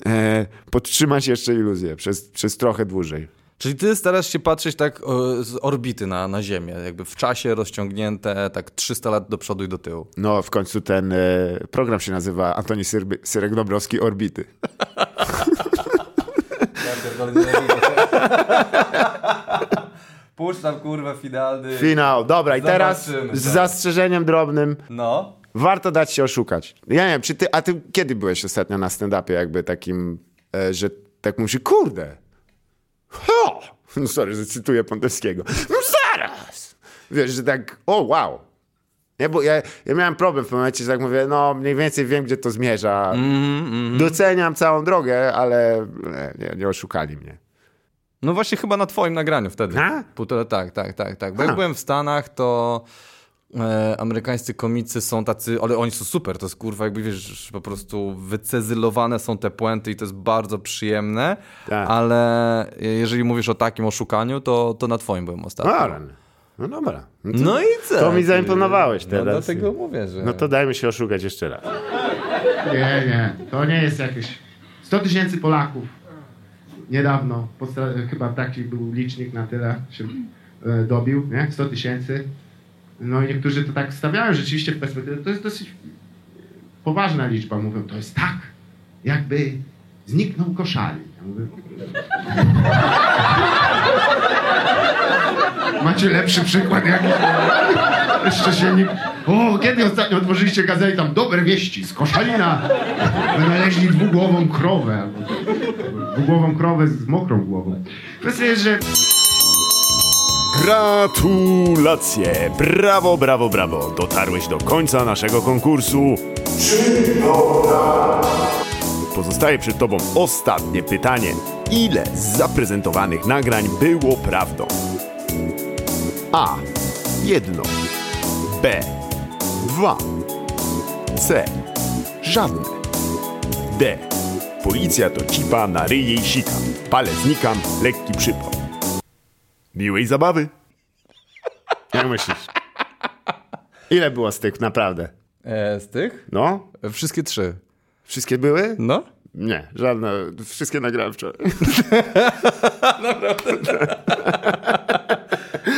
e, podtrzymać jeszcze iluzję przez, przez trochę dłużej. Czyli ty starasz się patrzeć tak o, z orbity na, na Ziemię, jakby w czasie rozciągnięte tak 300 lat do przodu i do tyłu. No, w końcu ten e, program się nazywa Antoni Syrby- Syrek-Dąbrowski Orbity. Puszczam kurwa finalny. Finał. Dobra, i teraz Zobaczymy, z tak. zastrzeżeniem drobnym No. warto dać się oszukać. Ja nie wiem, czy ty, a ty kiedy byłeś ostatnio na stand-upie jakby takim, e, że tak musi, kurde, No [LAUGHS] sorry, że cytuję Pątewskiego. No zaraz! Wiesz, że tak, o wow. Nie, bo ja, ja miałem problem w momencie, że tak mówię, no mniej więcej wiem, gdzie to zmierza. Mhm, Doceniam całą drogę, ale nie, nie, nie oszukali mnie. No właśnie chyba na twoim nagraniu wtedy. A? Półtora, tak, tak, tak, tak. Bo A. jak byłem w Stanach, to e, amerykańscy komicy są tacy, ale oni są super, to jest kurwa jakby wiesz, po prostu wycezylowane są te puenty i to jest bardzo przyjemne, Tak. ale jeżeli mówisz o takim oszukaniu, to, to na twoim byłem ostatnio. No, ale- no dobra. No to, No i co? To mi zaimponowałeś No teraz. dlatego mówię, że... No to dajmy się oszukać jeszcze raz. Nie, nie, to nie jest jakieś 100 tysięcy Polaków. Niedawno, chyba taki był licznik na tyle się e, dobił, nie? 100 tysięcy. No i niektórzy to tak stawiają rzeczywiście w perspektywie. To jest dosyć poważna liczba. Mówią, to jest tak, jakby zniknął koszali. Ja mówię, Macie lepszy przykład jakiś? Jeszcze się nie... O, kiedy ostatnio otworzyliście gazetę tam dobre wieści z Koszalina wynaleźli dwugłową krowę. Dwugłową krowę z mokrą głową. Kwestia jest, że Gratulacje! Brawo, brawo, brawo! Dotarłeś do końca naszego konkursu. Pozostaje przed Tobą ostatnie pytanie. Ile z zaprezentowanych nagrań było prawdą? A. Jedno. B. Dwa. C. Żadne. D. Policja to cipa na ryj i sika. Palec znikam, lekki przypał. Miłej zabawy! Jak myślisz? Ile było z tych naprawdę? E, z tych? No? Wszystkie trzy. Wszystkie były? No? Nie, żadne. Wszystkie nagrałem wczoraj. [LAUGHS]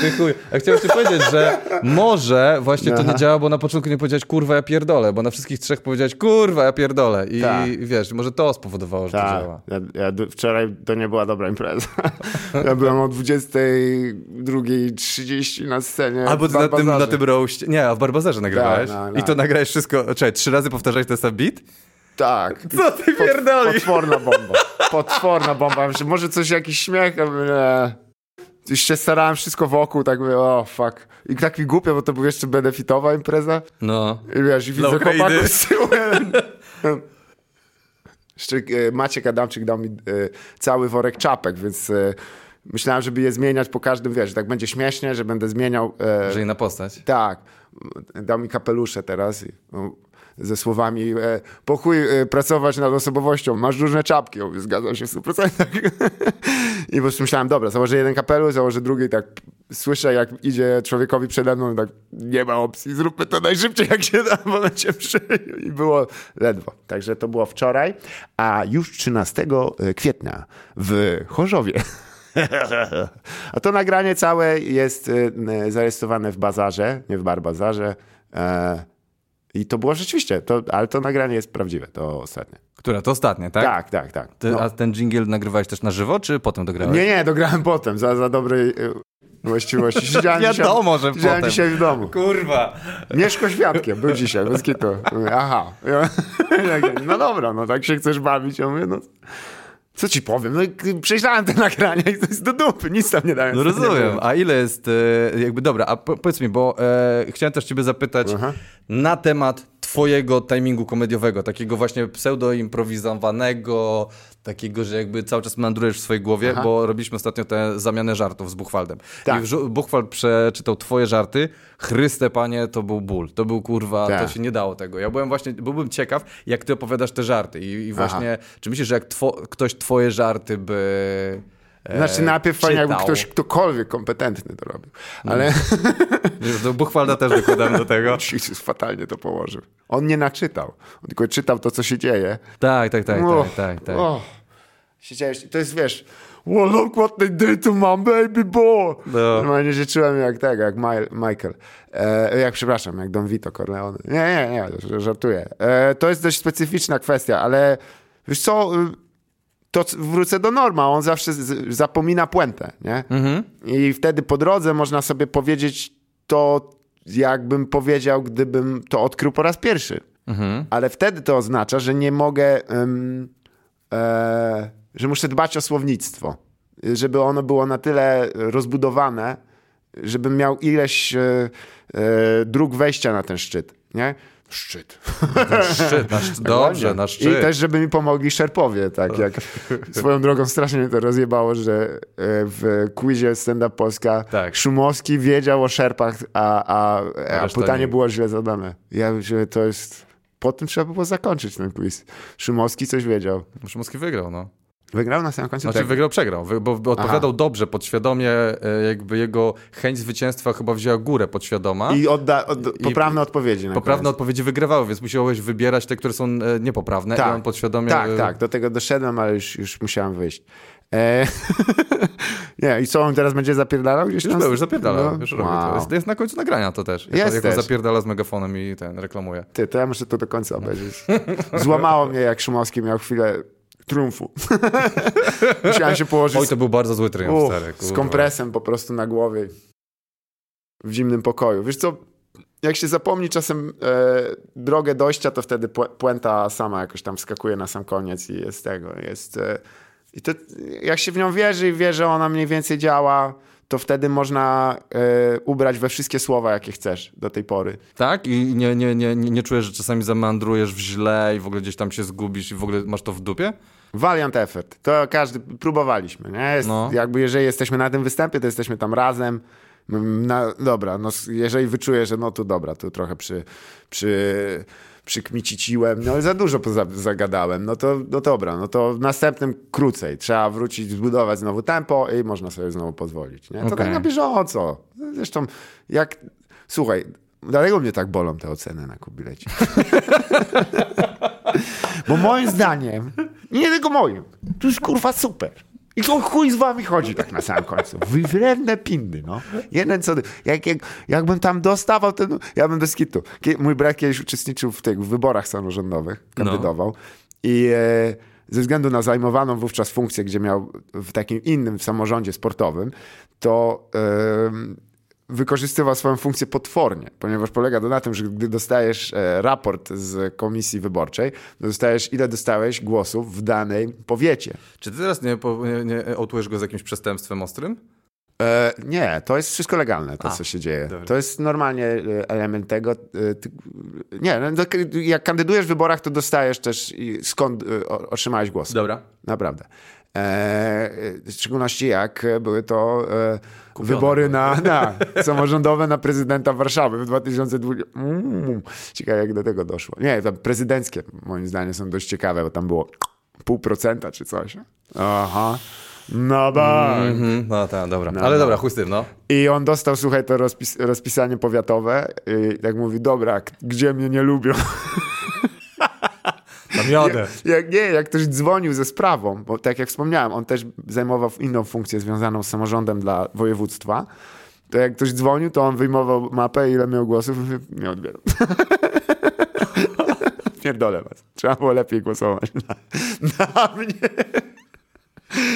Ty chuj. Ja chciałem ci powiedzieć, że może właśnie to nie działa, bo na początku nie powiedziałeś kurwa ja pierdolę, bo na wszystkich trzech powiedziałeś kurwa ja pierdolę i Tak. wiesz, może to spowodowało, że to Tak, działa. ja, ja, wczoraj to nie była dobra impreza. Ja byłem o 22.30 na scenie. Albo ty na tym, na tym roście, nie, a w Barbazerze nagrałeś Tak, no, i no. to nagrałeś wszystko, czekaj, trzy razy powtarzałeś ten sam beat? Tak. Co ty pierdolisz? Potworna bomba. Potworna bomba. Że Może coś, jakiś śmiech, nie. Już się starałem wszystko wokół, tak mówię, o fuck. I tak mi głupio, bo to była jeszcze benefitowa impreza. No. I wiesz, i widzę chłopaków z tyłu. Jeszcze e, Maciek Adamczyk dał mi e, cały worek czapek, więc e, myślałem, żeby je zmieniać po każdym, wiesz, tak będzie śmiesznie, że będę zmieniał... e, Że inna postać. tak. Dał mi kapelusze teraz i, no, ze słowami e, po chuj e, pracować nad osobowością, masz różne czapki. Mówię, Zgadzam się w 100%. [LAUGHS] I po prostu myślałem, dobra, założę jeden kapelusz, założę drugi i tak słyszę, jak idzie człowiekowi przede mną tak nie ma opcji, zróbmy to najszybciej jak się da, bo cię przyjął. I było ledwo. Także to było wczoraj, a już 13 kwietnia w Chorzowie [LAUGHS] a to nagranie całe jest y, zarejestrowane w bazarze, nie w barbazarze. E, I to było rzeczywiście, to, ale to nagranie jest prawdziwe, to ostatnie. Która? To ostatnie, tak? Tak, tak, tak. Ty, No. A ten jingle nagrywałeś też na żywo, czy potem dograłeś? Nie, nie, dograłem potem, za, za dobrej y, właściwości. [LAUGHS] Siedziałem Wiadomo, że dzisiaj, siedziałem potem. dzisiaj w domu. Kurwa. Mieszko świadkiem, był dzisiaj, bez kitu. Aha. [LAUGHS] No dobra, no tak się chcesz bawić. Ja mówię, no co ci powiem, no i przejrzałem te [LAUGHS] nagrania i to jest do dupy, nic tam nie dałem. No rozumiem. A ile jest, e, jakby, dobra, a po, powiedz mi, bo e, chciałem też ciebie zapytać Aha. na temat twojego timingu komediowego, takiego właśnie pseudo-improwizowanego, takiego, że jakby cały czas mandrujesz w swojej głowie, Aha. bo robiliśmy ostatnio tę zamianę żartów z Buchwaldem. Tak. I Buchwald przeczytał twoje żarty, Chryste panie, to był ból, to był kurwa, to Tak. się nie dało tego. Ja byłem właśnie, byłbym ciekaw, jak ty opowiadasz te żarty i, i właśnie, czy myślisz, że jak two, ktoś twoje żarty by... e, Znaczy najpierw fajnie, jakby ktoś, ktokolwiek kompetentny to robił. Ale [LAUGHS] Do Buchwalda też dokładam do tego. [LAUGHS] Jezus fatalnie to położył. On nie naczytał. On tylko czytał to, co się dzieje. Tak, tak, tak, Och, tak, tak, tak. och. Siedziałeś, to jest, wiesz, well, look what they did to my baby boy. No. Normalnie się czułem jak tego, jak Mi- Michael. E, jak, przepraszam, jak Don Vito Corleone. Nie, nie, nie, żartuję. E, to jest dość specyficzna kwestia, ale wiesz co, to wrócę do norma, on zawsze z, zapomina puentę, nie? I wtedy po drodze można sobie powiedzieć to, jakbym powiedział, gdybym to odkrył po raz pierwszy. Ale wtedy to oznacza, że nie mogę, em, e, że muszę dbać o słownictwo, żeby ono było na tyle rozbudowane, żebym miał ileś e, e, dróg wejścia na ten szczyt, nie? Szczyt. Szczyt, na [LAUGHS] szczyt, dobrze, na szczyt. I też, żeby mi pomogli szerpowie, tak jak [LAUGHS] swoją drogą strasznie mnie to rozjebało, że e, w quizie Stand Up Polska Tak. Szumowski wiedział o szerpach, a, a, a pytanie nie. było źle zadane. Ja myślę, że to jest... Po tym trzeba było zakończyć ten quiz. Szumowski coś wiedział. Szumowski wygrał, no. Wygrał na samym końcu? Znaczy Tak. wygrał, przegrał, bo, bo odpowiadał dobrze, podświadomie, e, jakby jego chęć zwycięstwa chyba wzięła górę podświadoma. I odda, od, poprawne odpowiedzi. Na Poprawne koniec. odpowiedzi wygrywały, więc musiałeś wybierać te, które są e, niepoprawne i on podświadomie... Tak, e, tak, do tego doszedłem, ale już, już musiałem wyjść. E... [LAUGHS] nie, i co on teraz będzie zapierdalał gdzieś Już tam? był, już zapierdala, No. już robi to. Wow. Jest, jest na końcu nagrania to też. Jak, Jest jak on zapierdala z megafonem i ten reklamuje. Ty, to ja muszę to do końca obejrzeć. Złamało mnie, jak Szumowski miał chwilę triumfu. [LAUGHS] Musiałem się położyć Oj, to był bardzo zły triumf, Uff, stary. z kurwa. kompresem po prostu na głowie w zimnym pokoju. Wiesz co, jak się zapomni czasem e, drogę dojścia, to wtedy pu- puenta sama jakoś tam wskakuje na sam koniec i jest tego, jest... E, I to, jak się w nią wierzy i wie, że ona mniej więcej działa, to wtedy można e, ubrać we wszystkie słowa, jakie chcesz do tej pory. Tak? I nie, nie, nie, nie czujesz, że czasami zamandrujesz w źle i w ogóle gdzieś tam się zgubisz i w ogóle masz to w dupie? Valiant effort. To każdy, próbowaliśmy, nie? Jest, No. Jakby jeżeli jesteśmy na tym występie, to jesteśmy tam razem. Na, dobra, no jeżeli wyczuję, że no tu dobra, tu trochę przy, przy, przykmiciciłem, no za dużo poza, zagadałem, no to no dobra, no to w następnym krócej. Trzeba wrócić, zbudować znowu tempo i można sobie znowu pozwolić, nie? To Okej. tak na bieżąco. Zresztą jak, słuchaj, dlatego mnie tak bolą te oceny na kubilecie. [LAUGHS] Bo moim zdaniem, nie tylko moim, to jest kurwa super. I to chuj z wami chodzi tak na samym końcu. Wywredne pindy, no. Jeden co... Jak, jak, jakbym tam dostawał ten... Ja bym bez kitu. Mój brat kiedyś uczestniczył w tych wyborach samorządowych, kandydował. I e, ze względu na zajmowaną wówczas funkcję, gdzie miał w takim innym samorządzie sportowym, to wykorzystywał swoją funkcję potwornie, ponieważ polega to na tym, że gdy dostajesz e, raport z komisji wyborczej, dostajesz ile dostałeś głosów w danej powiecie. Czy ty teraz nie, nie, go z jakimś przestępstwem ostrym? E, nie, to jest wszystko legalne, to A, co się dzieje. dobra. To jest normalnie e, element tego. e, nie, no, jak kandydujesz w wyborach, to dostajesz też skąd otrzymałeś głos. Dobra. Naprawdę. E, w szczególności jak były to e, wybory na, [LAUGHS] na samorządowe na prezydenta Warszawy w 2020. Mm, ciekawe jak do tego doszło. Nie, to prezydenckie moim zdaniem są dość ciekawe, bo tam było pół procenta czy coś. Aha. No ba. Mhm, no tak, dobra. No, Ale no. dobra, chuj tym, no. I on dostał, słuchaj, to rozpis rozpisanie powiatowe i tak mówi, dobra, gdzie mnie nie lubią? [LAUGHS] Tam jadę. Jak, nie, jak ktoś dzwonił ze sprawą, bo tak jak wspomniałem, on też zajmował inną funkcję związaną z samorządem dla województwa, to jak ktoś dzwonił, to on wyjmował mapę, ile miał głosów, nie odbieram. [LAUGHS] Pierdolę was. Trzeba było lepiej głosować na, na mnie.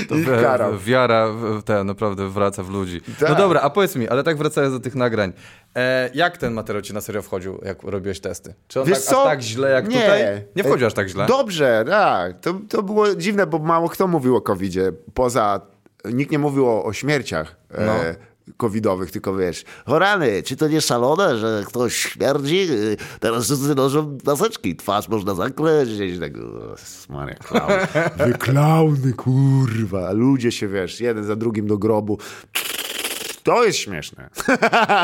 To I wi- karał. wiara te naprawdę wraca w ludzi. No Tak. dobra, a powiedz mi, ale tak wracając do tych nagrań. E, jak ten materiał ci na serio wchodził, jak robiłeś testy? Czy on Wiesz tak, co? aż tak źle jak Nie. tutaj? Nie wchodził aż tak źle? Dobrze, tak. To, to było dziwne, bo mało kto mówił o COVID-zie. Poza, nikt nie mówił o, o śmierciach No. e, covidowych, tylko wiesz, o rany, czy to nie szalone, że ktoś śmierdzi? Y, Teraz wszyscy noszą maseczki, twarz można zakleźć. Tak, o, Maria, klaun. [LAUGHS] Wy klauny, kurwa. Ludzie się, wiesz, jeden za drugim do grobu. To jest śmieszne.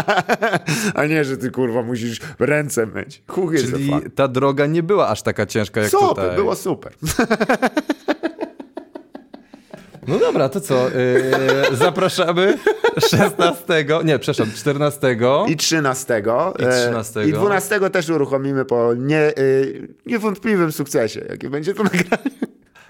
[LAUGHS] A nie, że ty kurwa musisz ręce myć. Chuch Czyli ta droga nie była aż taka ciężka jak Super, tutaj. było super. [LAUGHS] No dobra, to co? Yy, [LAUGHS] zapraszamy 16, nie, przepraszam, 14. I 13. I e, 13. I 12 też uruchomimy po nie, y, niewątpliwym sukcesie, jakie będzie to nagranie.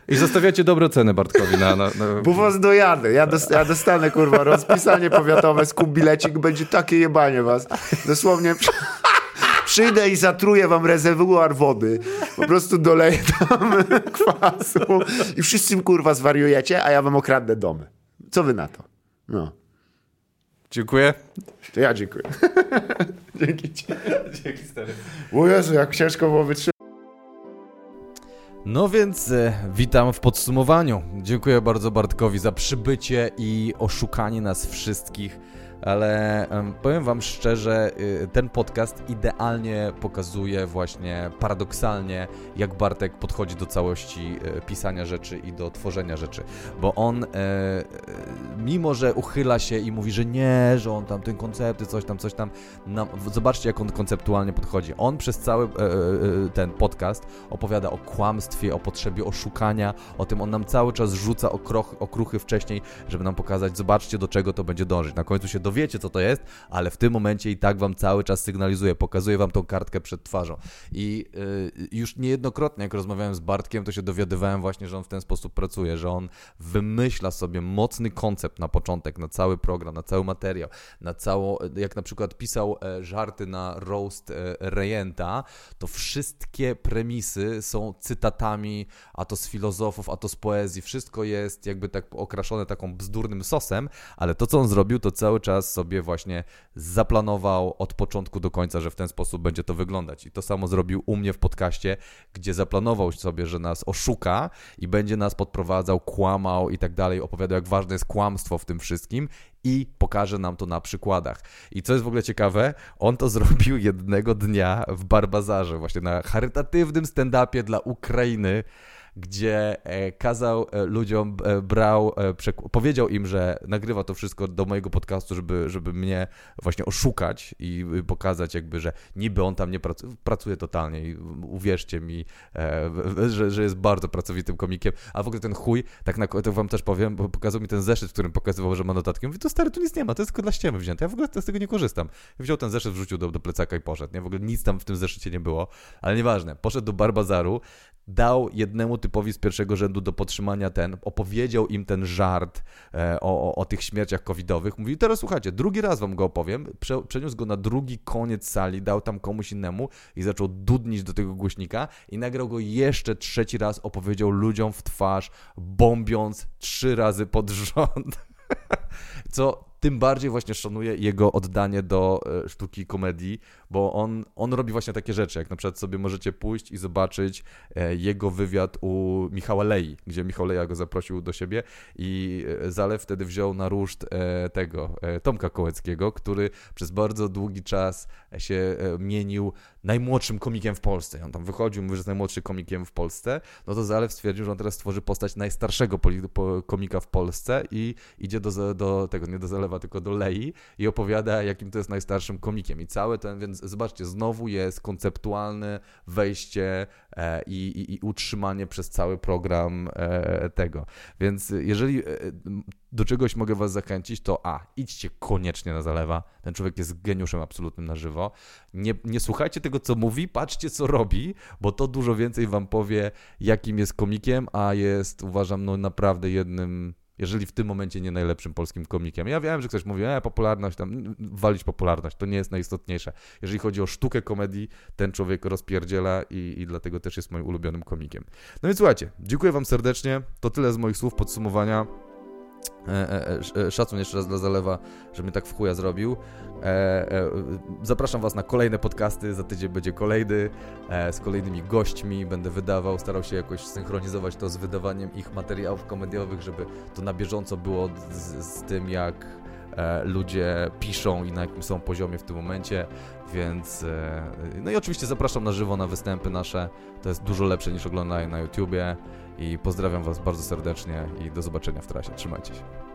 I zostawiacie dobre ceny Bartkowi na... na, na... Bo was dojadę. Ja, ja dostanę, kurwa, rozpisanie powiatowe, skup bilecik, będzie takie jebanie was. Dosłownie przyjdę i zatruję wam rezerwuar wody. Po prostu doleję tam [LAUGHS] kwasu i wszyscy, kurwa, zwariujecie, a ja wam okradnę domy. Co wy na to? No. Dziękuję. To ja dziękuję. [LAUGHS] Dzięki ci. Dzięki stary. O Jezu, jak ciężko było wytrzymać. No więc e, witam w podsumowaniu. Dziękuję bardzo Bartkowi za przybycie i oszukanie nas wszystkich. Ale em, powiem Wam szczerze, y, ten podcast idealnie pokazuje właśnie paradoksalnie, jak Bartek podchodzi do całości e, pisania rzeczy i do tworzenia rzeczy. Bo on, e, e, mimo że uchyla się i mówi, że nie, że on tam ten koncepty, coś tam, coś tam, nam, zobaczcie jak on konceptualnie podchodzi. On przez cały e, ten podcast opowiada o kłamstwie, o potrzebie oszukania, o tym on nam cały czas rzuca okruchy wcześniej, żeby nam pokazać, zobaczcie do czego to będzie dążyć. Na końcu się dowiecie, co to jest, ale w tym momencie i tak wam cały czas sygnalizuje, pokazuje wam tą kartkę przed twarzą. I y, już niejednokrotnie, jak rozmawiałem z Bartkiem, to się dowiadywałem właśnie, że on w ten sposób pracuje, że on wymyśla sobie mocny koncept na początek, na cały program, na cały materiał, na całą, jak na przykład pisał e, żarty na roast e, Rejenta, to wszystkie premisy są cytatami, a to z filozofów, a to z poezji, wszystko jest jakby tak okraszone taką bzdurnym sosem, ale to, co on zrobił, to cały czas sobie właśnie zaplanował od początku do końca, że w ten sposób będzie to wyglądać. I to samo zrobił u mnie w podcaście, gdzie zaplanował sobie, że nas oszuka i będzie nas podprowadzał, kłamał i tak dalej, opowiadał, jak ważne jest kłamstwo w tym wszystkim i pokaże nam to na przykładach. I co jest w ogóle ciekawe, on to [LAUGHS] zrobił jednego dnia w Barbazarze, właśnie na charytatywnym stand-upie dla Ukrainy, gdzie e, kazał e, ludziom, e, brał, powiedział im, że nagrywa to wszystko do mojego podcastu, żeby, żeby mnie właśnie oszukać i y, pokazać jakby, że niby on tam nie pracuje, pracuje totalnie i uwierzcie mi, że, że jest bardzo pracowitym komikiem, a w ogóle ten chuj, tak na, to wam też powiem, bo pokazał mi ten zeszyt, w którym pokazywał, że ma notatki. Mówię, to stary, tu nic nie ma, to jest tylko dla ściemy wzięte. Ja w ogóle z tego nie korzystam. Wziął ten zeszyt, wrzucił do, do plecaka i poszedł. Nie? W ogóle nic tam w tym zeszycie nie było, ale nieważne. Poszedł do Barbazaru, dał jednemu typowi z pierwszego rzędu do podtrzymania ten, opowiedział im ten żart e, o, o, o tych śmierciach covidowych. Mówi, teraz słuchajcie, drugi raz wam go opowiem. Prze, przeniósł go na drugi koniec sali, dał tam komuś innemu i zaczął dudnić do tego głośnika i nagrał go jeszcze trzeci raz, opowiedział ludziom w twarz, bombiąc trzy razy pod rząd. [LAUGHS] Co tym bardziej właśnie szanuję jego oddanie do e, sztuki komedii, bo on, on robi właśnie takie rzeczy, jak na przykład sobie możecie pójść i zobaczyć e, jego wywiad u Michała Lei, gdzie Michał Leja go zaprosił do siebie i e, Zalew wtedy wziął na ruszt tego Tomka Kołeckiego, który przez bardzo długi czas się mienił najmłodszym komikiem w Polsce. On tam wychodził, mówił, że jest najmłodszym komikiem w Polsce, no to Zalew stwierdził, że on teraz stworzy postać najstarszego komika w Polsce i idzie do, do tego, nie do Zalewa, tylko do Lei i opowiada, jakim to jest najstarszym komikiem. I cały ten, więc zobaczcie, znowu jest konceptualne wejście e, i, i, i, utrzymanie przez cały program e, tego. Więc jeżeli e, do czegoś mogę was zachęcić, to a, idźcie koniecznie na Zalewa. Ten człowiek jest geniuszem absolutnym na żywo. Nie, nie słuchajcie tego, co mówi, patrzcie, co robi, bo to dużo więcej wam powie, jakim jest komikiem, a jest, uważam, no naprawdę jednym jeżeli w tym momencie nie najlepszym polskim komikiem. Ja wiem, że ktoś mówi, e, popularność, tam, walić popularność, to nie jest najistotniejsze. Jeżeli chodzi o sztukę komedii, ten człowiek rozpierdziela i, i dlatego też jest moim ulubionym komikiem. No więc słuchajcie, dziękuję wam serdecznie, to tyle z moich słów podsumowania. E, e, e, szacun jeszcze raz dla Zalewa, że mnie tak w chuja zrobił. Zapraszam Was na kolejne podcasty, za tydzień będzie kolejny, z kolejnymi gośćmi, będę wydawał, starał się jakoś synchronizować to z wydawaniem ich materiałów komediowych, żeby to na bieżąco było z, z tym, jak ludzie piszą i na jakim są poziomie w tym momencie, więc no i oczywiście zapraszam na żywo na występy nasze, to jest dużo lepsze niż oglądanie na YouTubie i pozdrawiam Was bardzo serdecznie i do zobaczenia w trasie. Trzymajcie się.